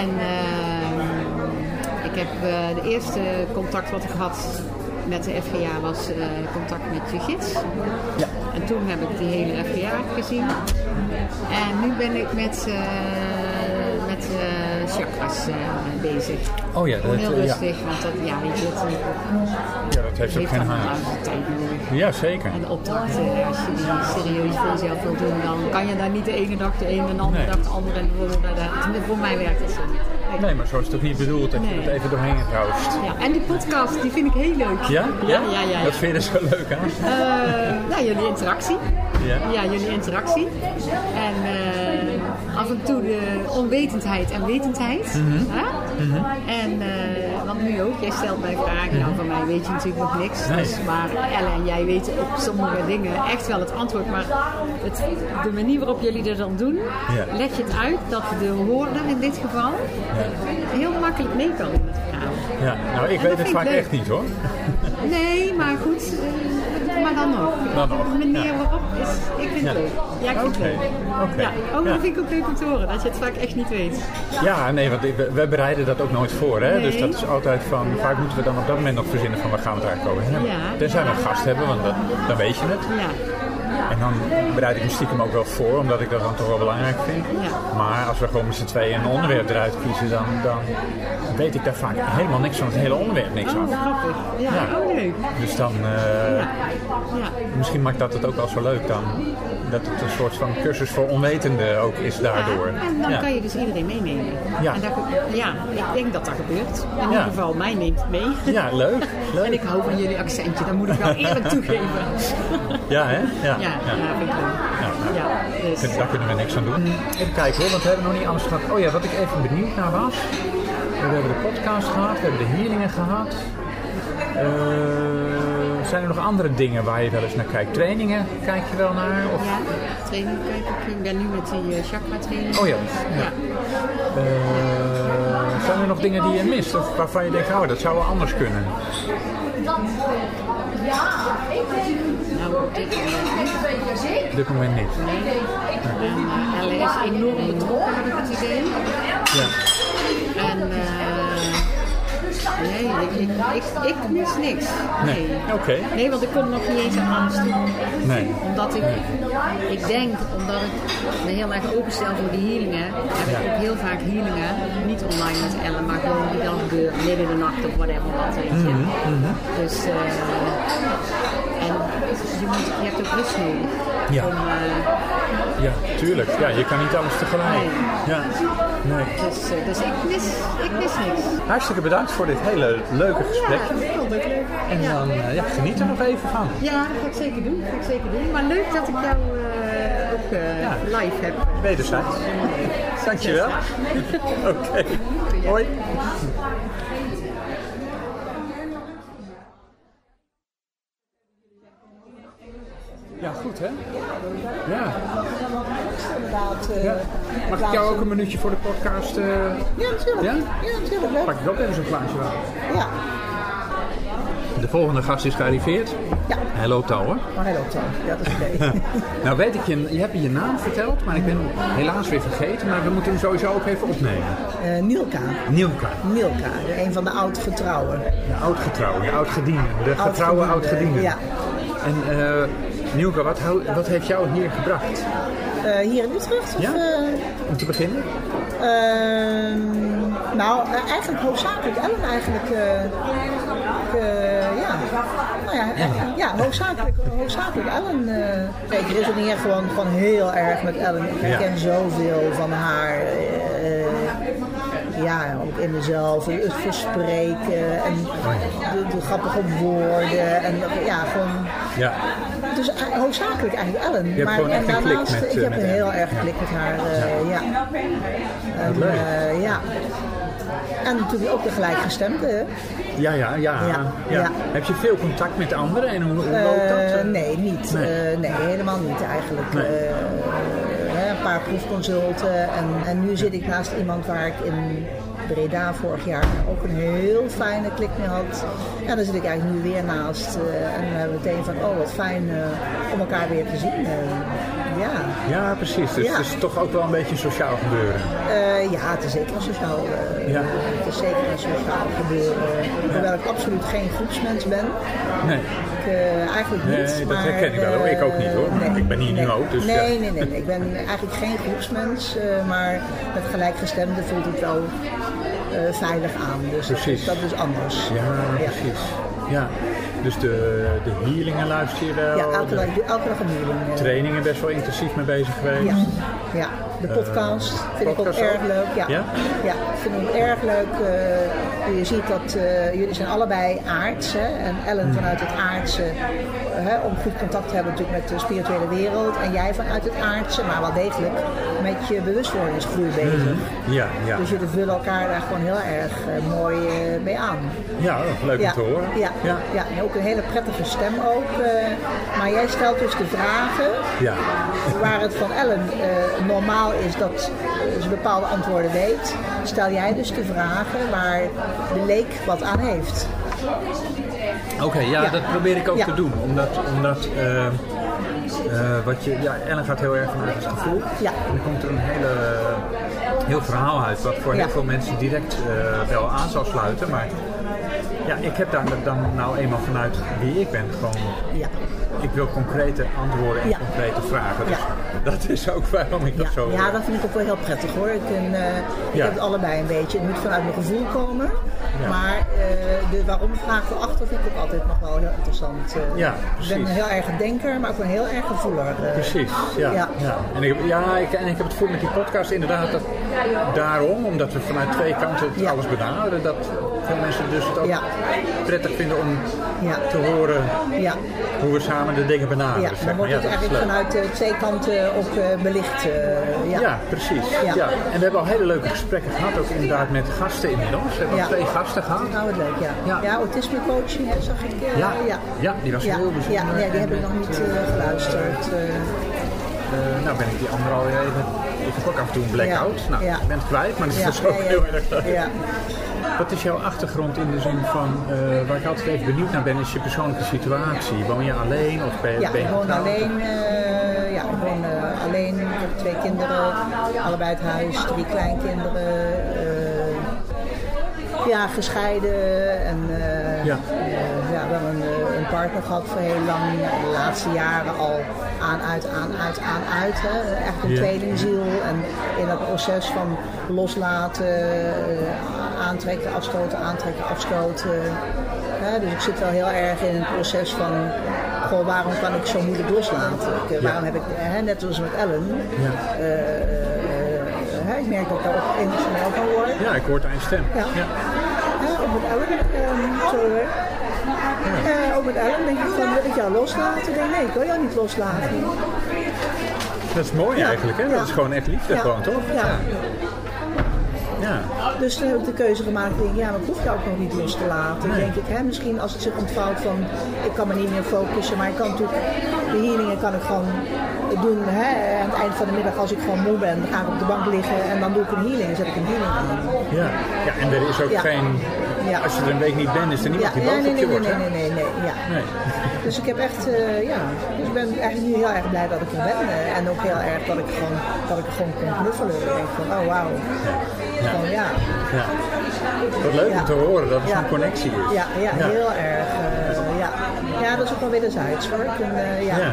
En ehm, ik heb de eerste contact wat ik had met de FGA was contact met je gids. Ja. En toen heb ik die hele FGA gezien. En nu ben ik met, chakras eh, bezig. Oh ja, dat, heel eh, ja. rustig, want dat, ja, weet je, dat, Ja, dat heeft ook geen haast. Ja, zeker. En de opdrachten, als je die serieus voor jezelf wil doen, dan kan je daar niet de ene dag de ene en de andere Nee. dag de andere. En <laughs> Voor mij werkt het zo niet. Nee, maar zo is het ook niet bedoeld dat je het even doorheen roost. Ja, en die podcast, die vind ik heel leuk. Ja? Ja, ja, ja. ja. Wat vind je er zo leuk aan? Eh, nou, jullie interactie. Ja. Ja, jullie interactie. En eh, af en toe de onwetendheid en wetendheid. Mhm. Hè? En, eh, want nu ook, jij stelt mij vragen. Nou, van mij weet je natuurlijk nog niks. Nee. Dus, maar Elle en jij weten op sommige dingen echt wel het antwoord. Maar het, de manier waarop jullie er dan doen, Ja. leg je het uit dat de hoorder in dit geval heel makkelijk mee kan in het verhaal. Ja, nou ik En weet dat het vaak leuk. echt niet hoor. Nee, maar goed. eh, maar dan nog. Dan nog, De manier ja. waarop is... Ik vind het leuk. Ja, ik vind het leuk. Ja, oh, dat vind ik ook leuk om te horen. Dat je het vaak echt niet weet. Ja, nee, want we, bereiden dat ook nooit voor. Hè? Nee. Dus dat is altijd van, vaak moeten we dan op dat moment nog verzinnen van waar gaan we het eigenlijk over hebben. Ja. Tenzij we een gast hebben, want dat, dan weet je het. Ja. En dan bereid ik me stiekem ook wel voor, omdat ik dat dan toch wel belangrijk vind. Ja. Maar als we gewoon met z'n tweeën een onderwerp eruit kiezen, dan, dan weet ik daar vaak helemaal niks van het hele onderwerp niks Oh, af. grappig. Ja, Ja. oh leuk. Dus dan, eh, misschien maakt dat het ook wel zo leuk dan. Dat het een soort van cursus voor onwetenden ook is daardoor. Ja, en dan Ja. kan je dus iedereen meenemen. Ja. En dat, ja, ik denk dat dat gebeurt. In Ja. ieder geval, mij neemt het mee. Ja, leuk. <laughs> leuk. En ik hou van jullie accentje, dat moet ik wel eerlijk <laughs> toegeven. Ja, hè? Ja. Ja, ja, vind ik leuk. Ja, nou, Ja, dus. Daar- Daar kunnen we niks aan doen. Even kijken hoor, want we hebben nog niet alles gehad. Oh ja, wat ik even benieuwd naar was. We hebben de podcast gehad, we hebben de healingen gehad. Eh, zijn er nog andere dingen waar je wel eens naar kijkt? Trainingen kijk je wel naar? Of... Ja, training kijk ik. Ik ben nu met die eh, chakra training. Oh ja. Ja. Eh, zijn er nog dingen die je mist? Of waarvan je denkt, oh, dat zou wel anders kunnen? Nou, op dit moment niet. Op dit moment niet. Uh, Elle is enorm betrokken, heb ik het idee. Ja. En uh, nee, ik, ik, ik, ik, mis niks. Nee. Oké. Nee, want ik kom nog niet eens aan angst. Nee. Omdat ik, ik denk, omdat ik me heel erg openstel voor die healingen, heb ik ook heel vaak healingen, niet online met Ellen, maar gewoon die dan gebeuren, midden in de nacht of whatever wat, weet je. Dus, uh, en je, moet, je hebt ook rust nodig. Ja. Om, uh, ja, tuurlijk. Ja, je kan niet alles tegelijk. Nee. Ja. Nee. Dus, uh, dus ik, mis, ik mis niks. Hartstikke bedankt voor dit hele leuke gesprek. Ja, vond het leuk. En ja. dan uh, ja, geniet er nog even van. Ja, dat ga ik zeker doen. Dat ga ik zeker doen. Maar leuk dat ik jou ook ja. live heb. Wederzijds. Dankjewel. <laughs> Oké. Okay. Hoi. Ja, goed hè? Ja. ja. Mag ik jou ook een minuutje voor de podcast? Uh... Ja, natuurlijk. Ja? Ja, natuurlijk. Leuk. Pak ik ook even zo'n glaasje water. Ja. De volgende gast is gearriveerd. Ja. Hij loopt al hoor. Maar hij loopt al. Ja, dat is oké. Okay. <laughs> nou weet ik, je, je hebt je naam verteld, maar ik ben helaas weer vergeten. Maar we moeten hem sowieso ook even opnemen. Uh, Nielka. Nielka. Nielka, een van de oud-getrouwen. De oud-getrouwen, de oud-gedienden. De getrouwe oud-gedienden. Ja. En uh, Nielka, wat, wat, heeft jou hier gebracht? Uh, hier in Utrecht? Ja? Of, uh, Om te beginnen? nou, eigenlijk hoofdzakelijk Ellen eigenlijk. ja. Nou ja, ja. ja, hoofdzakelijk, hoofdzakelijk Ellen. Er niet echt gewoon, gewoon heel erg met Ellen. Ik herken ja. zoveel van haar. ja, ook in mezelf, het verspreken en de, de grappige woorden en ja, gewoon. Ja. Dus hoofdzakelijk eigenlijk Ellen. Je maar hebt en daarnaast, met, ik heb met een heel erg klik met haar. Uh, ja. En, leuk. Uh, ja. En natuurlijk ook de gelijkgestemde. Hè? Ja, ja, ja, ja, ja. Heb je veel contact met de anderen en hoe, hoe loopt dat? Nee, niet. Nee. nee. helemaal niet eigenlijk. Nee. een paar proefconsulten en, en nu zit ik naast iemand waar ik in Breda vorig jaar ook een heel fijne klik mee had. En dan zit ik eigenlijk nu weer naast. Uh, en meteen van, oh wat fijn uh, om elkaar weer te zien. Ja. ja, precies. Dus ja. het is toch ook wel een beetje een sociaal gebeuren. ja, het is zeker een sociaal, ja. het is zeker een sociaal gebeuren. Hoewel ik absoluut geen groepsmens ben. Nee. Ik, eigenlijk niet. Nee, dat maar, herken ik wel hoor. Ik ook niet hoor. Nee, ik ben hier nee, nu ook. Dus nee, ja. nee, nee, nee. Ik ben eigenlijk geen groepsmens. maar met gelijkgestemden voelt het wel veilig aan. Dus precies. dat is anders. Ja, ja. precies. Ja. Dus de, de healingen luister je wel? Ja, elke dag, elke dag een healing. Trainingen best wel intensief mee bezig geweest? Ja, ja. De podcast uh, vind podcast ik ook, erg leuk. Ja, ja? ja vind ik erg leuk. Uh, je ziet dat jullie zijn allebei aards. Hè? En Ellen hmm. vanuit het aardse, om goed contact te hebben natuurlijk met de spirituele wereld. En jij vanuit het aardse, maar wel degelijk met je bewustwordingsgroei bezig. Hmm. Ja, ja. Dus jullie vullen elkaar daar gewoon heel erg mooi mee aan. Ja, leuk ja. om te horen. Ja, ja. ja. en ook een hele prettige stem ook. Maar jij stelt dus de vragen ja. waar het van Ellen normaal is dat ze bepaalde antwoorden weet. Stel jij dus de vragen waar de leek wat aan heeft. Oké, okay, ja, ja, dat probeer ik ook ja. te doen. Omdat, omdat uh, wat je, ja, Ellen gaat heel erg vanuit het gevoel. Ja. En dan komt er een hele, heel verhaal uit wat voor heel veel mensen direct uh, wel aan zal sluiten. Maar ja, ik heb daar dan nou eenmaal vanuit wie ik ben gewoon. Ja. Ik wil concrete antwoorden en ja. concrete vragen. Dus ja. dat is ook waarom ik ja. dat zo. Ja, dat vind ik ook wel heel prettig hoor. Ik, uh, ik heb het allebei een beetje. Het moet vanuit mijn gevoel komen. Maar uh, de waarom vraag erachter vind ik ook altijd nog wel heel interessant. Uh, ja, ik ben heel erg een denker, maar ook een heel erg gevoeler. precies, ja. ja. En, ik, ja ik, en ik heb het voor met die podcast inderdaad dat daarom, omdat we vanuit twee kanten het alles benaderen, dat veel mensen dus het ook prettig vinden om te horen hoe we samen de dingen benaderen. Ja, zeg dan wordt het eigenlijk vanuit uh, twee kanten ook uh, belicht. Uh, ja. ja. precies. Ja. ja. En we hebben al hele leuke gesprekken gehad, ook inderdaad met gasten inmiddels. We hebben ja. twee gasten gehad. Nou, wat leuk, ja. Ja, ja autisme coaching, zag ik. ja. ja. ja, die was ja. heel bijzonder. Ja, die heb ik nog niet geluisterd. eh, nou ben ik die andere al even... Ik heb ook af en toe een blackout. Ja. Nou, Ja. ik ben het kwijt, maar dat Ja, is ook ja, ja. heel erg leuk. Ja. Wat is jouw achtergrond in de zin van, eh, waar ik altijd even benieuwd naar ben, is je persoonlijke situatie. Woon je alleen of ben, Ja, ben je ik woon getrouwd? alleen. eh, ja, ik woon eh, alleen. Ik heb twee kinderen, allebei het huis, drie kleinkinderen. ja, gescheiden. En Ja. ja, wel een, een partner gehad voor heel lang. De laatste jaren al aan, uit, aan, uit, aan, uit. Hè. Echt een tweelingziel. En in dat proces van loslaten, eh, aantrekken, afstoten, aantrekken, afstoten. Hè, dus ik zit wel heel erg in een proces van, goh, waarom kan ik zo moeilijk loslaten? Ik, eh. Waarom heb ik, hè, net zoals met Ellen, Ja. hè, ik merk dat ik daar ook emotioneel van word. ja, ik hoor het aan je stem. Ja. Ja, ook met Ellen. Eh, ook met Ellen denk ik van, wil ik jou loslaten? Denk, nee, ik wil jou niet loslaten. Dat is mooi Ja. eigenlijk, hè? Dat Ja. is gewoon echt liefde, Ja. gewoon, toch? Ja. Ja. Dus toen heb ik de keuze gemaakt, ik denk, ja, maar ik hoef jou ook nog niet los te laten. Nee. Denk ik, hè, misschien als het zich ontvouwt van, ik kan me niet meer focussen, maar ik kan natuurlijk, de healingen kan ik gewoon doen, hè, aan het eind van de middag als ik gewoon moe ben, ga ik op de bank liggen en dan doe ik een healing, zet ik een healing aan. Ja. ja, en er is ook geen... Ja. Als je er een week niet bent, is er niemand Ja, die boos nee, nee, nee, nee, nee, nee, nee, ja. Nee. Dus ik heb echt, eh, ja, dus ik ben eigenlijk nu heel erg blij dat ik er ben. eh, en ook heel erg dat ik gewoon, dat ik gewoon kon knuffelen. Ik denk van, oh wauw. Gewoon, ja. Ja. Wat leuk om te horen dat er zo'n connectie is. Ja, ja, heel erg. eh, ja. dat is ook wel wederzijds hoor. Ik eh, ja. Ja,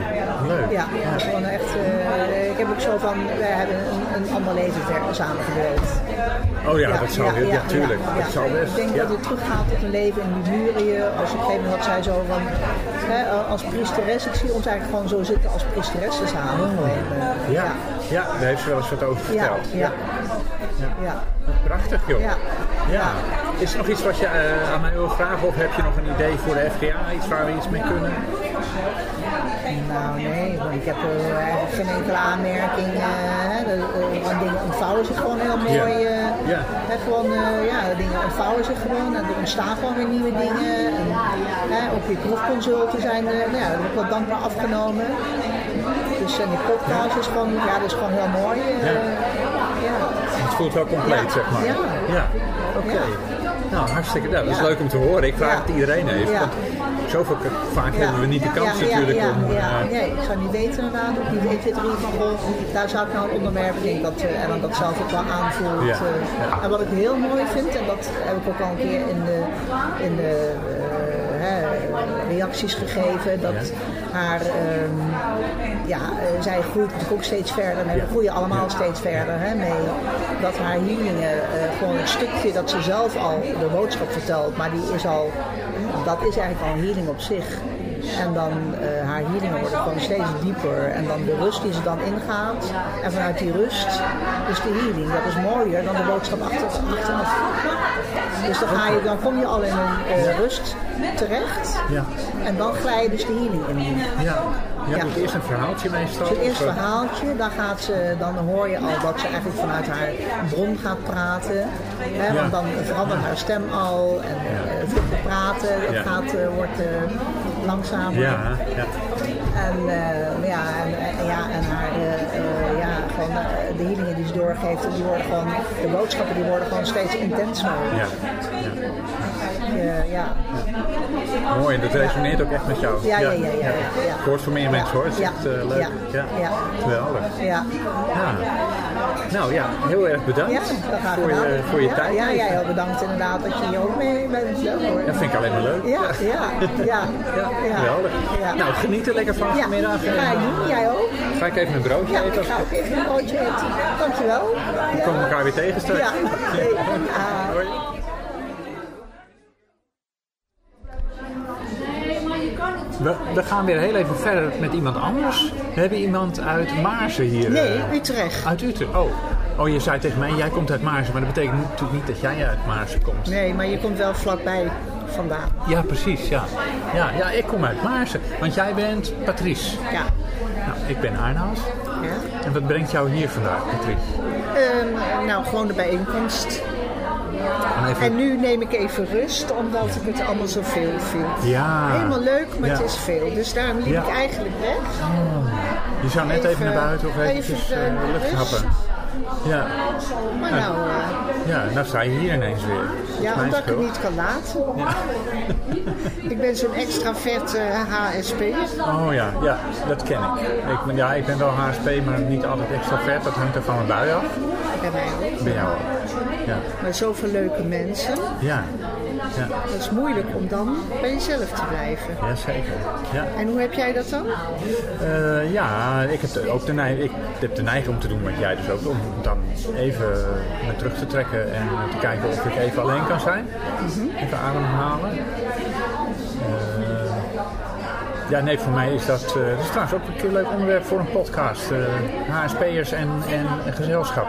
leuk. Ja, gewoon echt. eh, ik heb ook zo van, wij hebben een, een ander leven samen gedeeld. Oh ja, dat zou ja, ja, tuurlijk. ja. Dat zou best. Ik denk dat het teruggaat tot een leven in Limurië. Als op een gegeven moment had zij zo van, hè, als priesteres, ik zie ons eigenlijk gewoon zo zitten als priesteressen samen. Gewoon, eh, Ja, ja, daar heeft ze wel eens wat over ja, verteld. ja, ja. Prachtig joh. Ja. Ja. Is er nog iets wat je eh, aan mij wil vragen of heb je nog een idee voor de FGA? Iets waar we iets mee kunnen? Nou nee, want ik heb eh, eigenlijk geen enkele aanmerking. want dingen ontvouwen zich gewoon heel mooi. Ja. eh, Ja. hè, gewoon, ja, dingen ontvouwen zich gewoon en er ontstaan gewoon weer nieuwe dingen. En, hè, op je proefconsulten zijn, nou ja, heb ik wel dankbaar afgenomen. Dus en die podcast is gewoon, ja, dat is gewoon heel mooi. Ja. ja. Het voelt wel compleet, zeg maar. Ja. Oké. Nou, hartstikke. Nou, dat is leuk om te horen. Ik vraag het iedereen even. Want zoveel vaak hebben we niet de kans natuurlijk om. Ja, eh, nee, ik zou niet weten inderdaad. Ook niet 1, 2, 3 van daar zou ik nou een onderwerp denk dat uh, Ellen dat zelf ook wel aanvoelt. Eh. En wat ik heel mooi vind, en dat heb ik ook al een keer in de, in de eh, hè, reacties gegeven, dat haar, ehm, ja, eh, zij groeit natuurlijk ook steeds verder. En we groeien allemaal steeds verder hè, mee. Dat haar healingen, eh, gewoon het stukje dat ze zelf al de boodschap vertelt, maar die is al, dat is eigenlijk al een healing op zich. En dan uh, haar healingen worden gewoon steeds dieper. En dan de rust die ze dan ingaat. En vanuit die rust is de healing. Dat is mooier dan de boodschap achter, achteraf. Dus dan, ga je, dan kom je al in een uh, rust terecht. Ja. En dan glij je dus de healing in. Ja. Ja, ja. eerst een verhaaltje meestal. Het eerst een verhaaltje, dan, gaat ze, dan hoor je al dat ze eigenlijk vanuit haar bron gaat praten. Hè, Ja. Want dan verandert haar stem al en uh, vlugger praten, Ja. gaat, uh, wordt uh, langzamer. Ja, ja. En, uh, ja, en, en, ja, en haar, uh, ja, gewoon, de healingen die ze doorgeeft, die worden gewoon, de boodschappen die worden gewoon steeds intenser. Ja. Ja. ja. Mooi, dat resoneert ook echt met jou. Ja, ja, ja. ja, het voor meer mensen hoor, het is echt uh, leuk. Ja. Ja. Geweldig. Ja. Ja. Nou ja, heel erg bedankt ja, voor, je, voor je ja, tijd. Ja, jij ook bedankt inderdaad dat je hier ook mee bent. Ja, hoor. Dat vind ik alleen maar leuk. Ja, ja, ja. ja, Geweldig. Ja. Nou, geniet er lekker van vanmiddag. Ja, ga ik doen. Jij ook. Ga ik even een broodje ja, eten? ik ga ook even een broodje eten. Dankjewel. Dan komen we elkaar weer tegen straks. Ja. <laughs> Hoi. We, we, gaan weer heel even verder met iemand anders. We hebben iemand uit Maarsen hier. Nee, uh, Utrecht. Uit Utrecht. Oh. oh, je zei tegen mij, jij komt uit Maarsen. Maar dat betekent natuurlijk niet dat jij uit Maarsen komt. Nee, maar je komt wel vlakbij vandaan. Ja, precies. Ja, ja, ja ik kom uit Maarsen. Want jij bent Patrice. Ja. Nou, ik ben Arnoud. Ja. En wat brengt jou hier vandaag, Patrice? Um, nou, gewoon de bijeenkomst. En even- En nu neem ik even rust, omdat ik het allemaal zoveel vind. Ja. Helemaal leuk, maar Ja. het is veel. Dus daarom liep Ja. ik eigenlijk weg. Je zou net even, Even- naar buiten of even eventjes de eh, lucht happen. Ja. Maar nou, eh, ja, nou sta je hier ineens weer. Ja, omdat ik het niet kan laten. <laughs> ik ben zo'n extravert eh HSP. Oh ja, ja, dat ken ik. ik ben, ja, ik ben wel HSP, maar niet altijd extravert. Dat hangt er van mijn bui af. Bij mij ook. Bij jou ook. Ja. Maar zoveel leuke mensen. Ja. Ja. Dat is moeilijk om dan bij jezelf te blijven. ja, zeker. Ja. En hoe heb jij dat dan? Eh, ja, ik heb de- ook de neiging, ik heb de neiging om te doen wat jij dus ook, om dan even me terug te trekken en te kijken of ik even alleen kan zijn. Even ademhalen. Eh, ja, nee, voor mij is dat, dat is trouwens ook een leuk onderwerp voor een podcast. eh HSP'ers en, en, en gezelschap.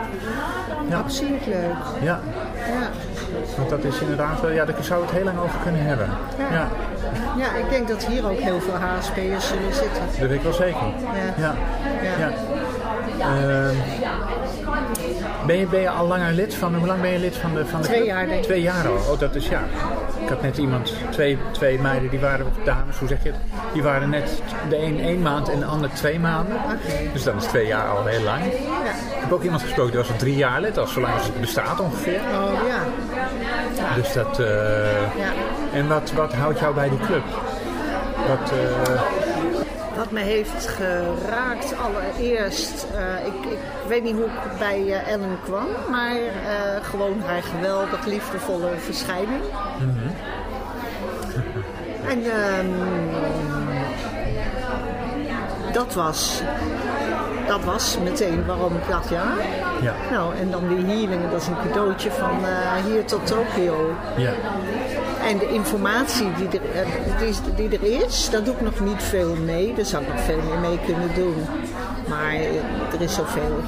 Ja. Absoluut leuk. Ja, Ja. Want dat is inderdaad wel, ja, daar zou het heel lang over kunnen hebben. Ja. Ja, ja, ik denk dat hier ook heel veel HSP'ers zullen zitten. dat weet ik wel zeker. Ja. Ja. Ja. Ja. Ehm, ben, je, ben je al langer lid van, hoe lang ben je lid van de van de Twee jaar, denk ik. Twee jaar al, oh dat is ja. Ik had net iemand, twee, twee meiden, die waren, dames, hoe zeg je het? Die waren net de een één maand en de ander twee maanden. Dus dan is twee jaar al heel lang. Ik heb ook iemand gesproken, die was al drie jaar lid, al zolang als het bestaat ongeveer. Oh ja. Dus dat, eh, Ja. en wat, wat houdt jou bij die club? Wat, eh, Wat me heeft geraakt allereerst, eh, ik, ik weet niet hoe ik bij eh, Ellen kwam, maar eh, gewoon haar geweldig liefdevolle verschijning. En ehm, dat was, dat was meteen waarom ik dacht, ja. Ja. Nou, en dan die healingen, dat is een cadeautje van hier tot Tokio. ja. En de informatie die er, eh, die, die er is, daar doe ik nog niet veel mee. Daar zou ik nog veel meer mee kunnen doen. Maar eh, er is zoveel.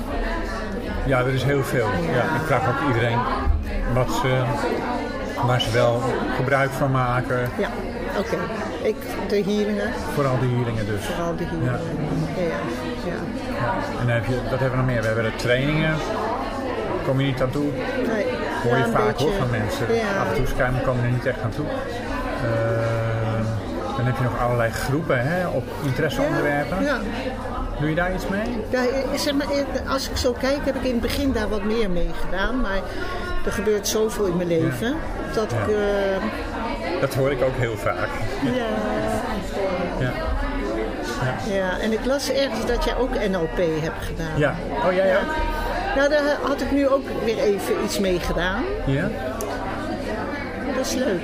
Ja, er is heel veel. Ja. ik vraag ook iedereen wat ze, waar ze wel gebruik van maken. Ja, oké. Ik, de healingen, Vooral de healingen dus. vooral de healingen. Ja. Ja, ja. En dan heb je, wat hebben we nog meer? We hebben de trainingen. Kom je niet aan toe? Nee, Hoor je ja, vaak hoor van mensen. Ja. Af en toe schijnen komen er niet echt aan toe. Eh, dan heb je nog allerlei groepen hè, op interesseonderwerpen. Ja. Doe je daar iets mee? Ja, eh, zeg maar, eh, als ik zo kijk, heb ik in het begin daar wat meer mee gedaan. Maar er gebeurt zoveel in mijn leven. Dat ik... Dat hoor ik ook heel vaak. ja, Ja. ja, en ik las ergens dat jij ook NLP hebt gedaan. Ja. Oh, jij ook? Nou, daar had ik nu ook weer even iets mee gedaan. Ja? Dat is leuk.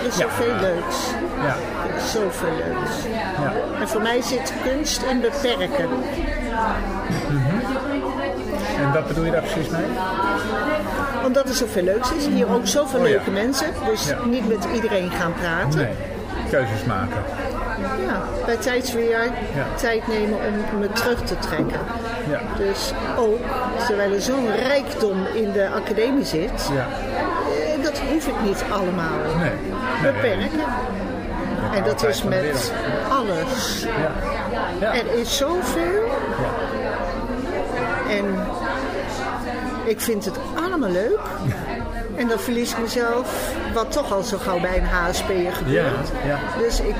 Er is zoveel leuks. Ja. Er is zoveel leuks. Ja. En voor mij zit kunst in beperken. En wat bedoel je daar precies mee? Omdat er zoveel leuks is. Hier ook zoveel Oh leuke mensen. Dus niet met iedereen gaan praten. Nee. Keuzes maken. Ja, bij tijdsweer Ja. tijd nemen om me terug te trekken. Ja. Dus ook, terwijl er zo'n rijkdom in de academie zit, Ja. eh, dat hoef ik niet allemaal. Nee. nee. Beperken. En dat is met alles. Ja. Ja. Er is zoveel. En ik vind het allemaal leuk. En dan verlies ik mezelf, wat toch al zo gauw bij een HSP'er gebeurt. Ja, ja. Dus ik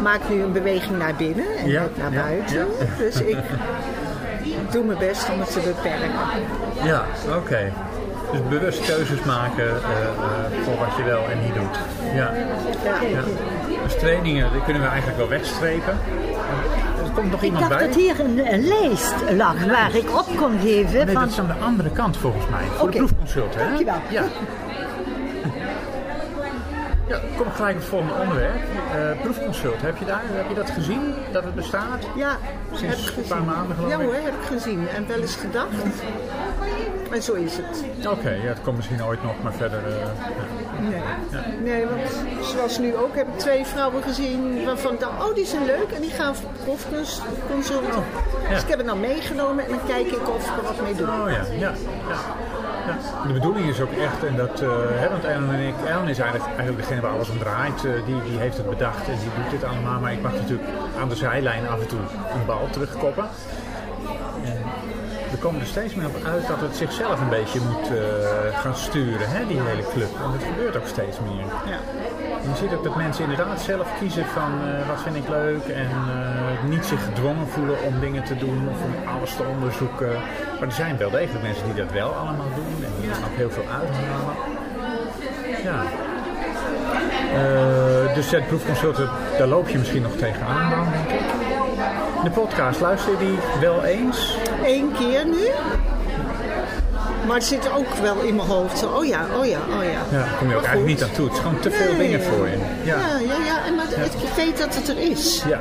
maak nu een beweging naar binnen en Ja, ook naar buiten. Dus ik doe mijn best om het te beperken. Ja, oké. Dus bewust keuzes maken eh, eh, voor wat je wel en niet doet. Ja. ja. Dus trainingen, die kunnen we eigenlijk wel wegstrepen. Er komt nog Ik dacht bij. dat hier een, een lijst lag waar ik op kon geven. Nee, van... dat is aan de andere kant volgens mij. Voor Oké. de proefconsult, hè? Dankjewel. Ja. Ja, kom ik gelijk op het volgende onderwerp. Eh, proefconsult, heb je, daar, heb je dat gezien, dat het bestaat? Ja, Sinds heb ik een gezien. paar maanden geloof Ja ik. hoor, heb ik gezien. En wel eens gedacht. En zo is het. Oké, ja, het komt misschien ooit nog, maar verder... eh, ja. Nee. Ja. Nee, want zoals nu ook heb ik twee vrouwen gezien waarvan ik dacht, oh die zijn leuk en die gaan voor proefconsulten. ja. Dus ik heb het nou meegenomen en dan kijk ik of ik er wat mee doe. Oh ja, ja. De bedoeling is ook echt, en dat, eh hè, want Ellen en ik, Ellen is eigenlijk, eigenlijk degene waar alles om draait. Eh, die, die heeft het bedacht en die doet dit allemaal. Maar ik mag natuurlijk aan de zijlijn af en toe een bal terugkoppen. We komen er steeds meer op uit dat het zichzelf een beetje moet eh, gaan sturen, hè, die hele club. En dat gebeurt ook steeds meer. Ja. Je ziet ook dat mensen inderdaad zelf kiezen van eh, wat vind ik leuk en eh, niet zich gedwongen voelen om dingen te doen of om alles te onderzoeken. Maar er zijn wel degelijk mensen die dat wel allemaal doen en die er ook heel veel uithalen. Ja. Dus het proefconsulten, daar loop je misschien nog tegenaan dan. De podcast, luister je die wel eens? Eén keer nu. Maar het zit ook wel in mijn hoofd. Zo, oh ja, oh ja, oh ja. Ja, kom je ook eigenlijk niet aan toe. Het is gewoon te veel Nee. dingen voor je. Ja, Ja, ja, ja. En maar het- ik weet dat het er is. ja.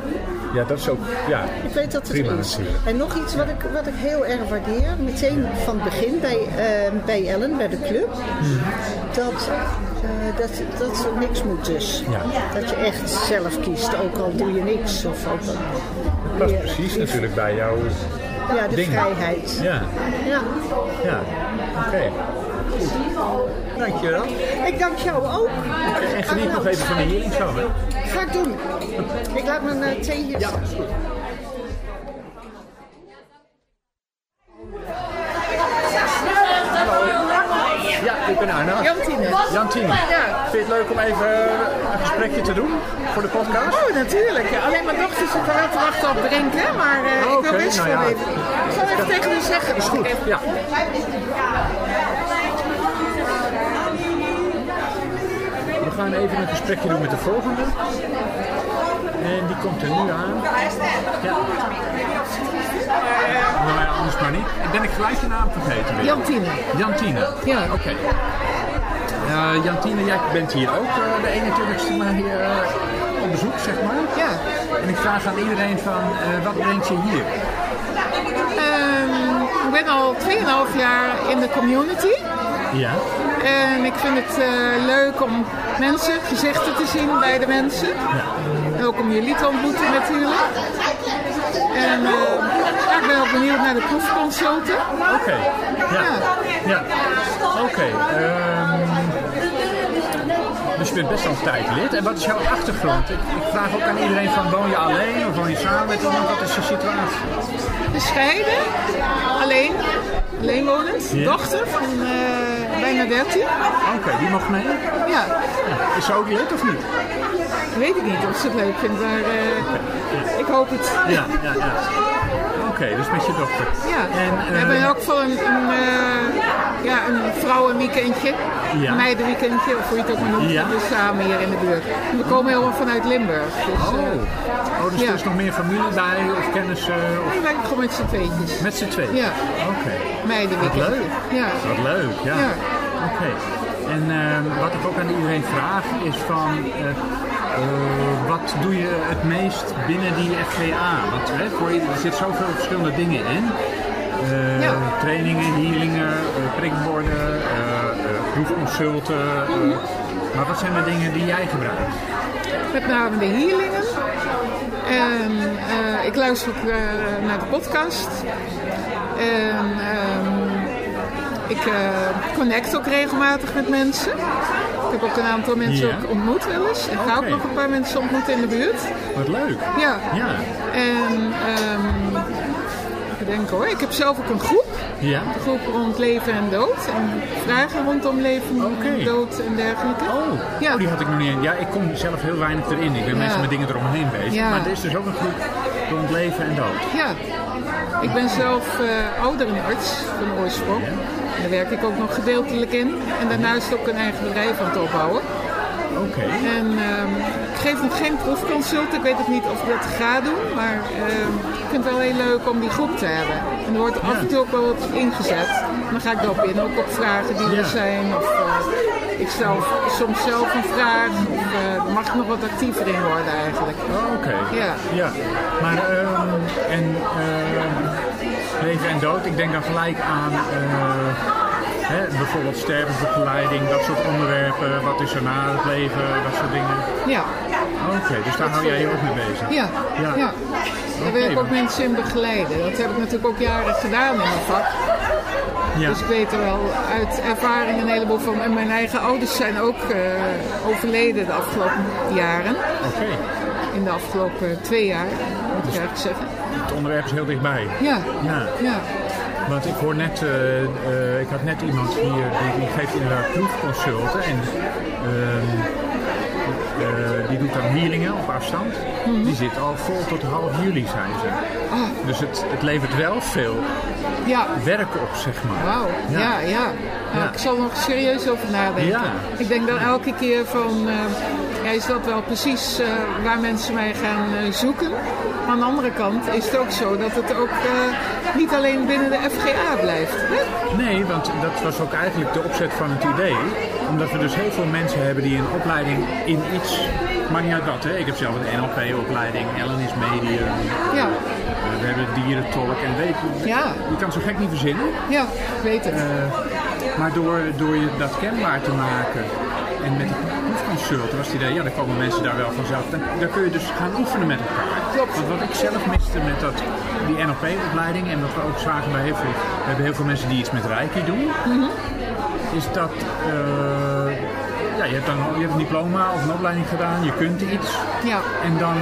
ja dat is ook ja, Ik weet dat het prima er is. natuurlijk. En nog iets wat ik, wat ik heel erg waardeer, meteen van het begin bij, eh, bij Ellen, bij de club, dat, eh, dat, dat er niks moet dus. Ja. Dat je echt zelf kiest, ook al doe je niks. Of ook al, Dat past precies natuurlijk bij jouw ja, de vrijheid. Ja, Ja. ja. Oké. Goed. Dankjewel. Ik dank jou ook. En geniet nog even van de healing hè? Ga ik doen. Ik laat mijn eh, thee hier staan. Ja, ik ben Arno. Jantine. Ja. Vind je het leuk om even een gesprekje te doen voor de podcast? Oh, natuurlijk. Alleen mijn dochter zit er wel te wachten op drinken, maar eh, Oh, ik wil best nou ja. even. Ik zal even tegen u zeggen. Is goed, ja. We gaan even een gesprekje doen met de volgende. En die komt er nu aan. Ja. Nou ja, anders maar niet. Ben ik gelijk je naam vergeten weer? Jantine. Jantine. Ja. Oké. Jantine, jij bent hier ook eh, de 21ste maar hier eh, op bezoek, zeg maar. Ja. En ik vraag aan iedereen van, eh, wat brengt je hier? Ehm, ik ben al 2,5 jaar in de community. Ja. En ik vind het eh, leuk om mensen, gezichten te zien bij de mensen. En ook om jullie te ontmoeten natuurlijk. En eh, ja, ik ben ook benieuwd naar de proefconsulten. Oké. Ja. ja. Oké. ehm, je bent best al een tijd lid. En wat is jouw achtergrond? Ik, ik vraag ook aan iedereen van woon je alleen of woon je samen met iemand? Wat is je situatie? Bescheiden, alleen, alleenwonend, dochter van eh, bijna 13. Oké, die mag mee? Ja. Is ze ook lid of niet? Weet ik niet of ze het leuk vindt, maar eh, ik hoop het. Ja, ja, ja. Oké, dus met je dochter. Ja, En, we eh, hebben ook voor een, een, eh, ja, een vrouwenweekendje, Ja. een meidenweekendje, of hoe je het ook maar noemt, Ja. dus samen hier in de buurt. En we komen helemaal vanuit Limburg. Dus, Oh, eh, oh dus ja. er is nog meer familie bij of kennissen? Of... Nee, wij gewoon met z'n tweetjes. Met z'n tweeën? Ja. Oké. Meidenweekendje. Wat leuk. Ja. Wat leuk, ja. Ja. Oké. En wat ik ook aan iedereen vraag is van... eh, eh, wat doe je het meest binnen die FGA? Want hè, voor je, er zit zoveel verschillende dingen in. Eh, Ja. Trainingen, healingen, prikborden, eh, eh, proefconsulten. eh. maar wat zijn de dingen die jij gebruikt? Met name de healingen. En eh, ik luister ook naar de podcast. En ehm, ik eh, connect ook regelmatig met mensen. Ik heb ook een aantal mensen ook ontmoet wel eens. Ik ga ook nog een paar mensen ontmoeten in de buurt. Wat leuk. Ja. Ja. En ehm even denken hoor. Ik heb zelf ook een groep. Ja. Een groep rond leven en dood. En vragen rondom leven en dood en dergelijke. Oh, Ja. die had ik nog niet in. Ja, ik kom zelf heel weinig erin. Ik ben Ja. meestal met dingen eromheen bezig. Ja. Maar er is dus ook een groep rond leven en dood. Ja, ik ben zelf eh ouderenarts van oorsprong. Daar werk ik ook nog gedeeltelijk in. En daarnaast ook een eigen bedrijf aan het opbouwen. Oké. En ehm, ik geef nog geen proefconsult. Ik weet ook niet of ik dat ga doen. Maar ehm, ik vind het wel heel leuk om die groep te hebben. En er wordt af en toe ook wel wat ingezet. Dan ga ik erop in, ook op vragen die er zijn. Of eh, ik stel soms zelf een vraag. Of dan mag ik nog wat actiever in worden eigenlijk. Oh, Oké. Ja. ja. Maar, ehm, en ehm, leven en dood, ik denk dan gelijk aan eh, hè, bijvoorbeeld stervensbegeleiding, dat soort onderwerpen. Wat is er na het leven, dat soort dingen. Ja. Oké, dus daar hou jij je ook mee bezig? Ja, Ja. ja. Daar wil ik ook mensen in begeleiden. Dat heb ik natuurlijk ook jaren gedaan in mijn vak. Ja. Dus ik weet er wel uit ervaring een heleboel van. En mijn eigen ouders zijn ook eh, overleden de afgelopen jaren. Oké. In de afgelopen twee jaar, moet ik eigenlijk zeggen. Het onderwerp is heel dichtbij. Ja. Ja. ja. Want ik hoor net, eh, eh, ik had net iemand hier die, die geeft inderdaad proefconsulten en ehm, eh, die doet dan healingen op afstand. Mhm. Die zit al vol tot half juli, zei ze. Ah. Dus het, het levert wel veel Ja. werk op, zeg maar. Wauw, ja, ja. Nou, Ja. Ik zal er nog serieus over nadenken. Ja. Ik denk dan elke keer van, ja, is dat wel precies waar mensen mij gaan zoeken? Maar aan de andere kant is het ook zo dat het ook eh, niet alleen binnen de FGA blijft. Hè? Nee, want dat was ook eigenlijk de opzet van het idee. Omdat we dus heel veel mensen hebben die een opleiding in iets, maar niet uit wat. Hè. Ik heb zelf een NLP-opleiding, Ellen is medium. Ja. Eh, we hebben dierentolk en weet je, Ja. je kan zo gek niet verzinnen. Ja, ik weet het. Eh, maar door, door je dat kenbaar te maken en met de proefconsulten was het idee, ja, dan komen mensen daar wel vanzelf. Dan, dan kun je dus gaan oefenen met elkaar. Klopt. Want wat ik zelf miste met dat, die NLP-opleiding en wat we ook zagen bij heel veel, we hebben heel veel mensen die iets met Reiki doen, Mhm. is dat eh, ja, je, hebt dan, je hebt een diploma of een opleiding gedaan, je kunt iets. Ja. En dan,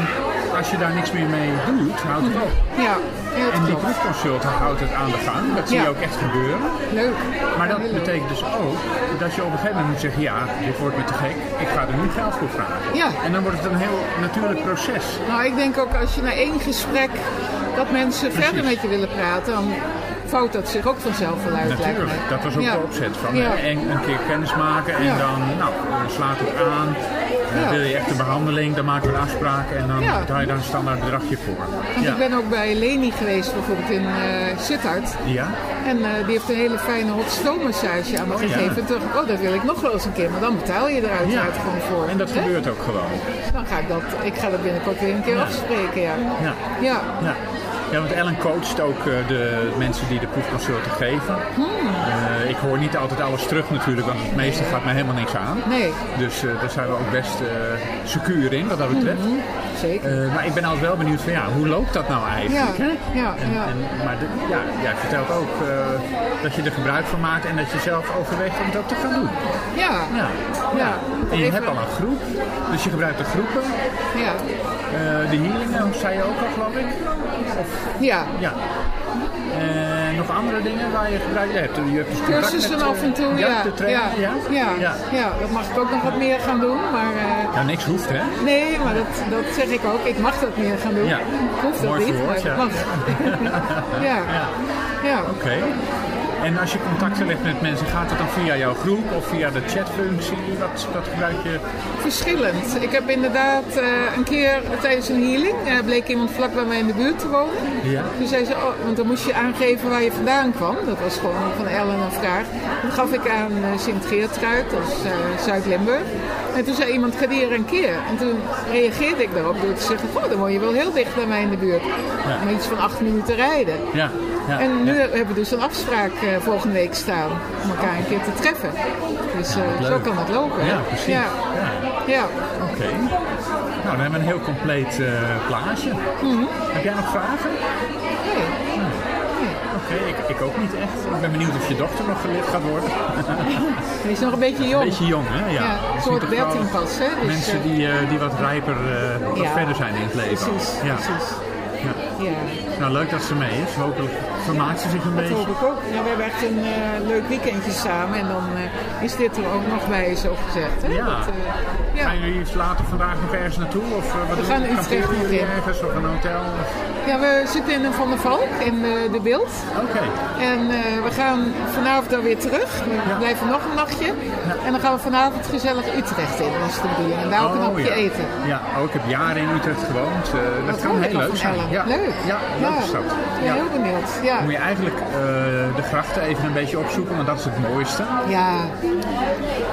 als je daar niks meer mee doet, houdt het op. Ja, heel En die proefconsult houdt het aan de gang. Dat zie je ook echt gebeuren. Leuk. Maar dat betekent dus ook dat je op een gegeven moment moet zeggen: ja, dit wordt me te gek, ik ga er nu geld voor vragen. Ja. En dan wordt het een heel natuurlijk proces. Nou, ik denk ook als je na één gesprek dat mensen verder met je willen praten, dan vouwt dat zich ook vanzelf wel uit. lijkt Natuurlijk, dat was ook Ja. de opzet van Ja. eh, en een keer kennis maken en Ja. dan nou, eh, slaat het aan. Ja. Wil je echt een behandeling, dan maken we een afspraak en dan Ja. betaal je daar een standaard bedragje voor. Want Ja. ik ben ook bij Leni geweest, bijvoorbeeld in Sittard. Ja? En eh, die heeft een hele fijne hot stone massage aan me Oh, gegeven. Toen dacht ik, oh, dat wil ik nog wel eens een keer. Maar dan betaal je er uiteraard gewoon voor. En dat Hè? gebeurt ook gewoon. Dan ga ik dat, ik ga dat binnenkort weer een keer afspreken, ja. Ja. Ja. Ja. Ja, want Ellen coacht ook eh, de mensen die de proefconsulten geven. Hmm. Ik hoor niet altijd alles terug natuurlijk, want het meeste gaat mij helemaal niks aan. Nee. Dus eh, daar zijn we ook best eh secuur in wat dat betreft. Mhm. Zeker. Eh, maar ik ben altijd wel benieuwd van ja, hoe loopt dat nou eigenlijk? Ja, hè? ja, En, ja. en, maar de, ja, jij vertelt ook dat je er gebruik van maakt en dat je zelf overweegt om dat te gaan doen. Ja. Ja. Ja. En je Even- hebt al een groep, dus je gebruikt de groepen. Ja. De healingen, zei je ook al geloof ik? Of, Ja. ja. En nog andere dingen waar je gebruikt? Je hebt, je hebt dus Cursussen eh, af en toe, ja. ja. ja. Ja. Dat mag ik ook nog wat meer gaan doen. Maar eh, Ja, niks hoeft hè? nee, maar dat, dat zeg ik ook. Ik mag dat meer gaan doen. Ja. Ik hoef dat Mooi niet, verwoord, maar ja. mag. <laughs> ja. Ja. Oké. En als je contacten legt met mensen, gaat het dan via jouw groep of via de chatfunctie? Wat, wat gebruik je? Verschillend. Ik heb inderdaad eh, een keer tijdens een healing, eh, bleek iemand vlak bij mij in de buurt te wonen. Ja. Toen zei ze, oh, want dan moest je aangeven waar je vandaan kwam. Dat was gewoon van Ellen een vraag. Toen gaf ik aan eh, Sint-Geertruid, dat is Zuid-Limburg. En toen zei iemand, ga die er een keer. En toen reageerde ik daarop door te zeggen, oh, dan woon je wel heel dicht bij mij in de buurt. Ja. Maar iets van acht minuten rijden. Ja. Ja. En nu ja. hebben we dus een afspraak eh, volgende week staan om elkaar een keer te treffen. Dus eh, zo kan het lopen. Ja, precies. Ja. Ja. Oké. Nou, dan hebben we een heel compleet eh, plaatje. Mhm. Heb jij nog vragen? Nee. Oké, ik, ik ook niet echt. Ik ben benieuwd of je dochter nog gelicht gaat worden. <laughs> Hij is nog een beetje jong. Een beetje jong, hè? Ja. Ja, wel 13 pas, hè? Dus, mensen die, die wat rijper, wat verder zijn in het leven. Precies, ja. precies. Ja. Ja. Nou, leuk dat ze mee is. Hopelijk vermaakt ze zich een Dat beetje. hoop ik ook. Ja, we hebben echt een eh, leuk weekendje samen en dan eh, is dit er ook nog bij, zo gezegd. Hè? Ja. Dat, eh, ja. Gaan jullie later vandaag nog ergens naartoe? Of, wat We gaan? Utrecht nog in. ergens of een hotel? Of... ja, we zitten in een Van der Valk in de Beeld. Oké. En we gaan vanavond dan weer terug. We blijven nog een nachtje. En dan gaan we vanavond gezellig Utrecht in, dat is de bedoeling. En daar ook een Oh, hapje ja. eten. Ja, ook ik heb jaren in Utrecht gewoond. Dat Wat kan heel leuk zijn. Ja. Leuk. Ja, leuke stad. Ik ben heel benieuwd. Ja. Moet je eigenlijk eh, de grachten even een beetje opzoeken, want dat is het mooiste. Ja.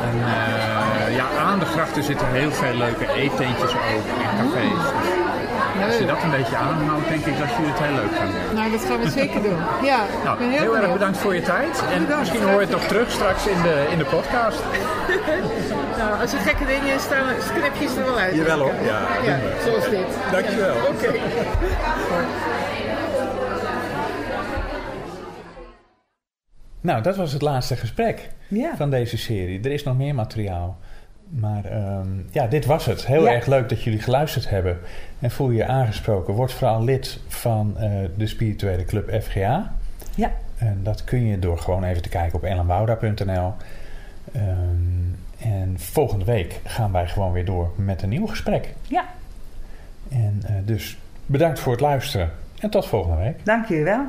En eh, ja, aan de grachten zitten heel veel leuke eetentjes ook en cafés. Dus als je dat een beetje aanhoudt, denk ik dat jullie het heel leuk gaan doen. Nou, dat gaan we zeker doen. Ja, Nou, ik ben heel, heel, erg bedankt voor je tijd. En Bedankt. misschien hoor je het nog terug straks in de, in de podcast. <laughs> nou, als er gekke dingen in staan, knip je er wel uit. Jawel, hoor. Ja, we. zoals dit. Dankjewel. Oké. <laughs> Nou, dat was het laatste gesprek Ja. van deze serie. Er is nog meer materiaal. Maar ehm, ja, dit was het. Heel Ja. erg leuk dat jullie geluisterd hebben. En voel je je aangesproken. Word vooral lid van eh, de spirituele club FGA. Ja. En dat kun je door gewoon even te kijken op ellenwouda.nl. Ehm, en volgende week gaan wij gewoon weer door met een nieuw gesprek. Ja. En eh, dus bedankt voor het luisteren en tot volgende week. Dank jullie wel.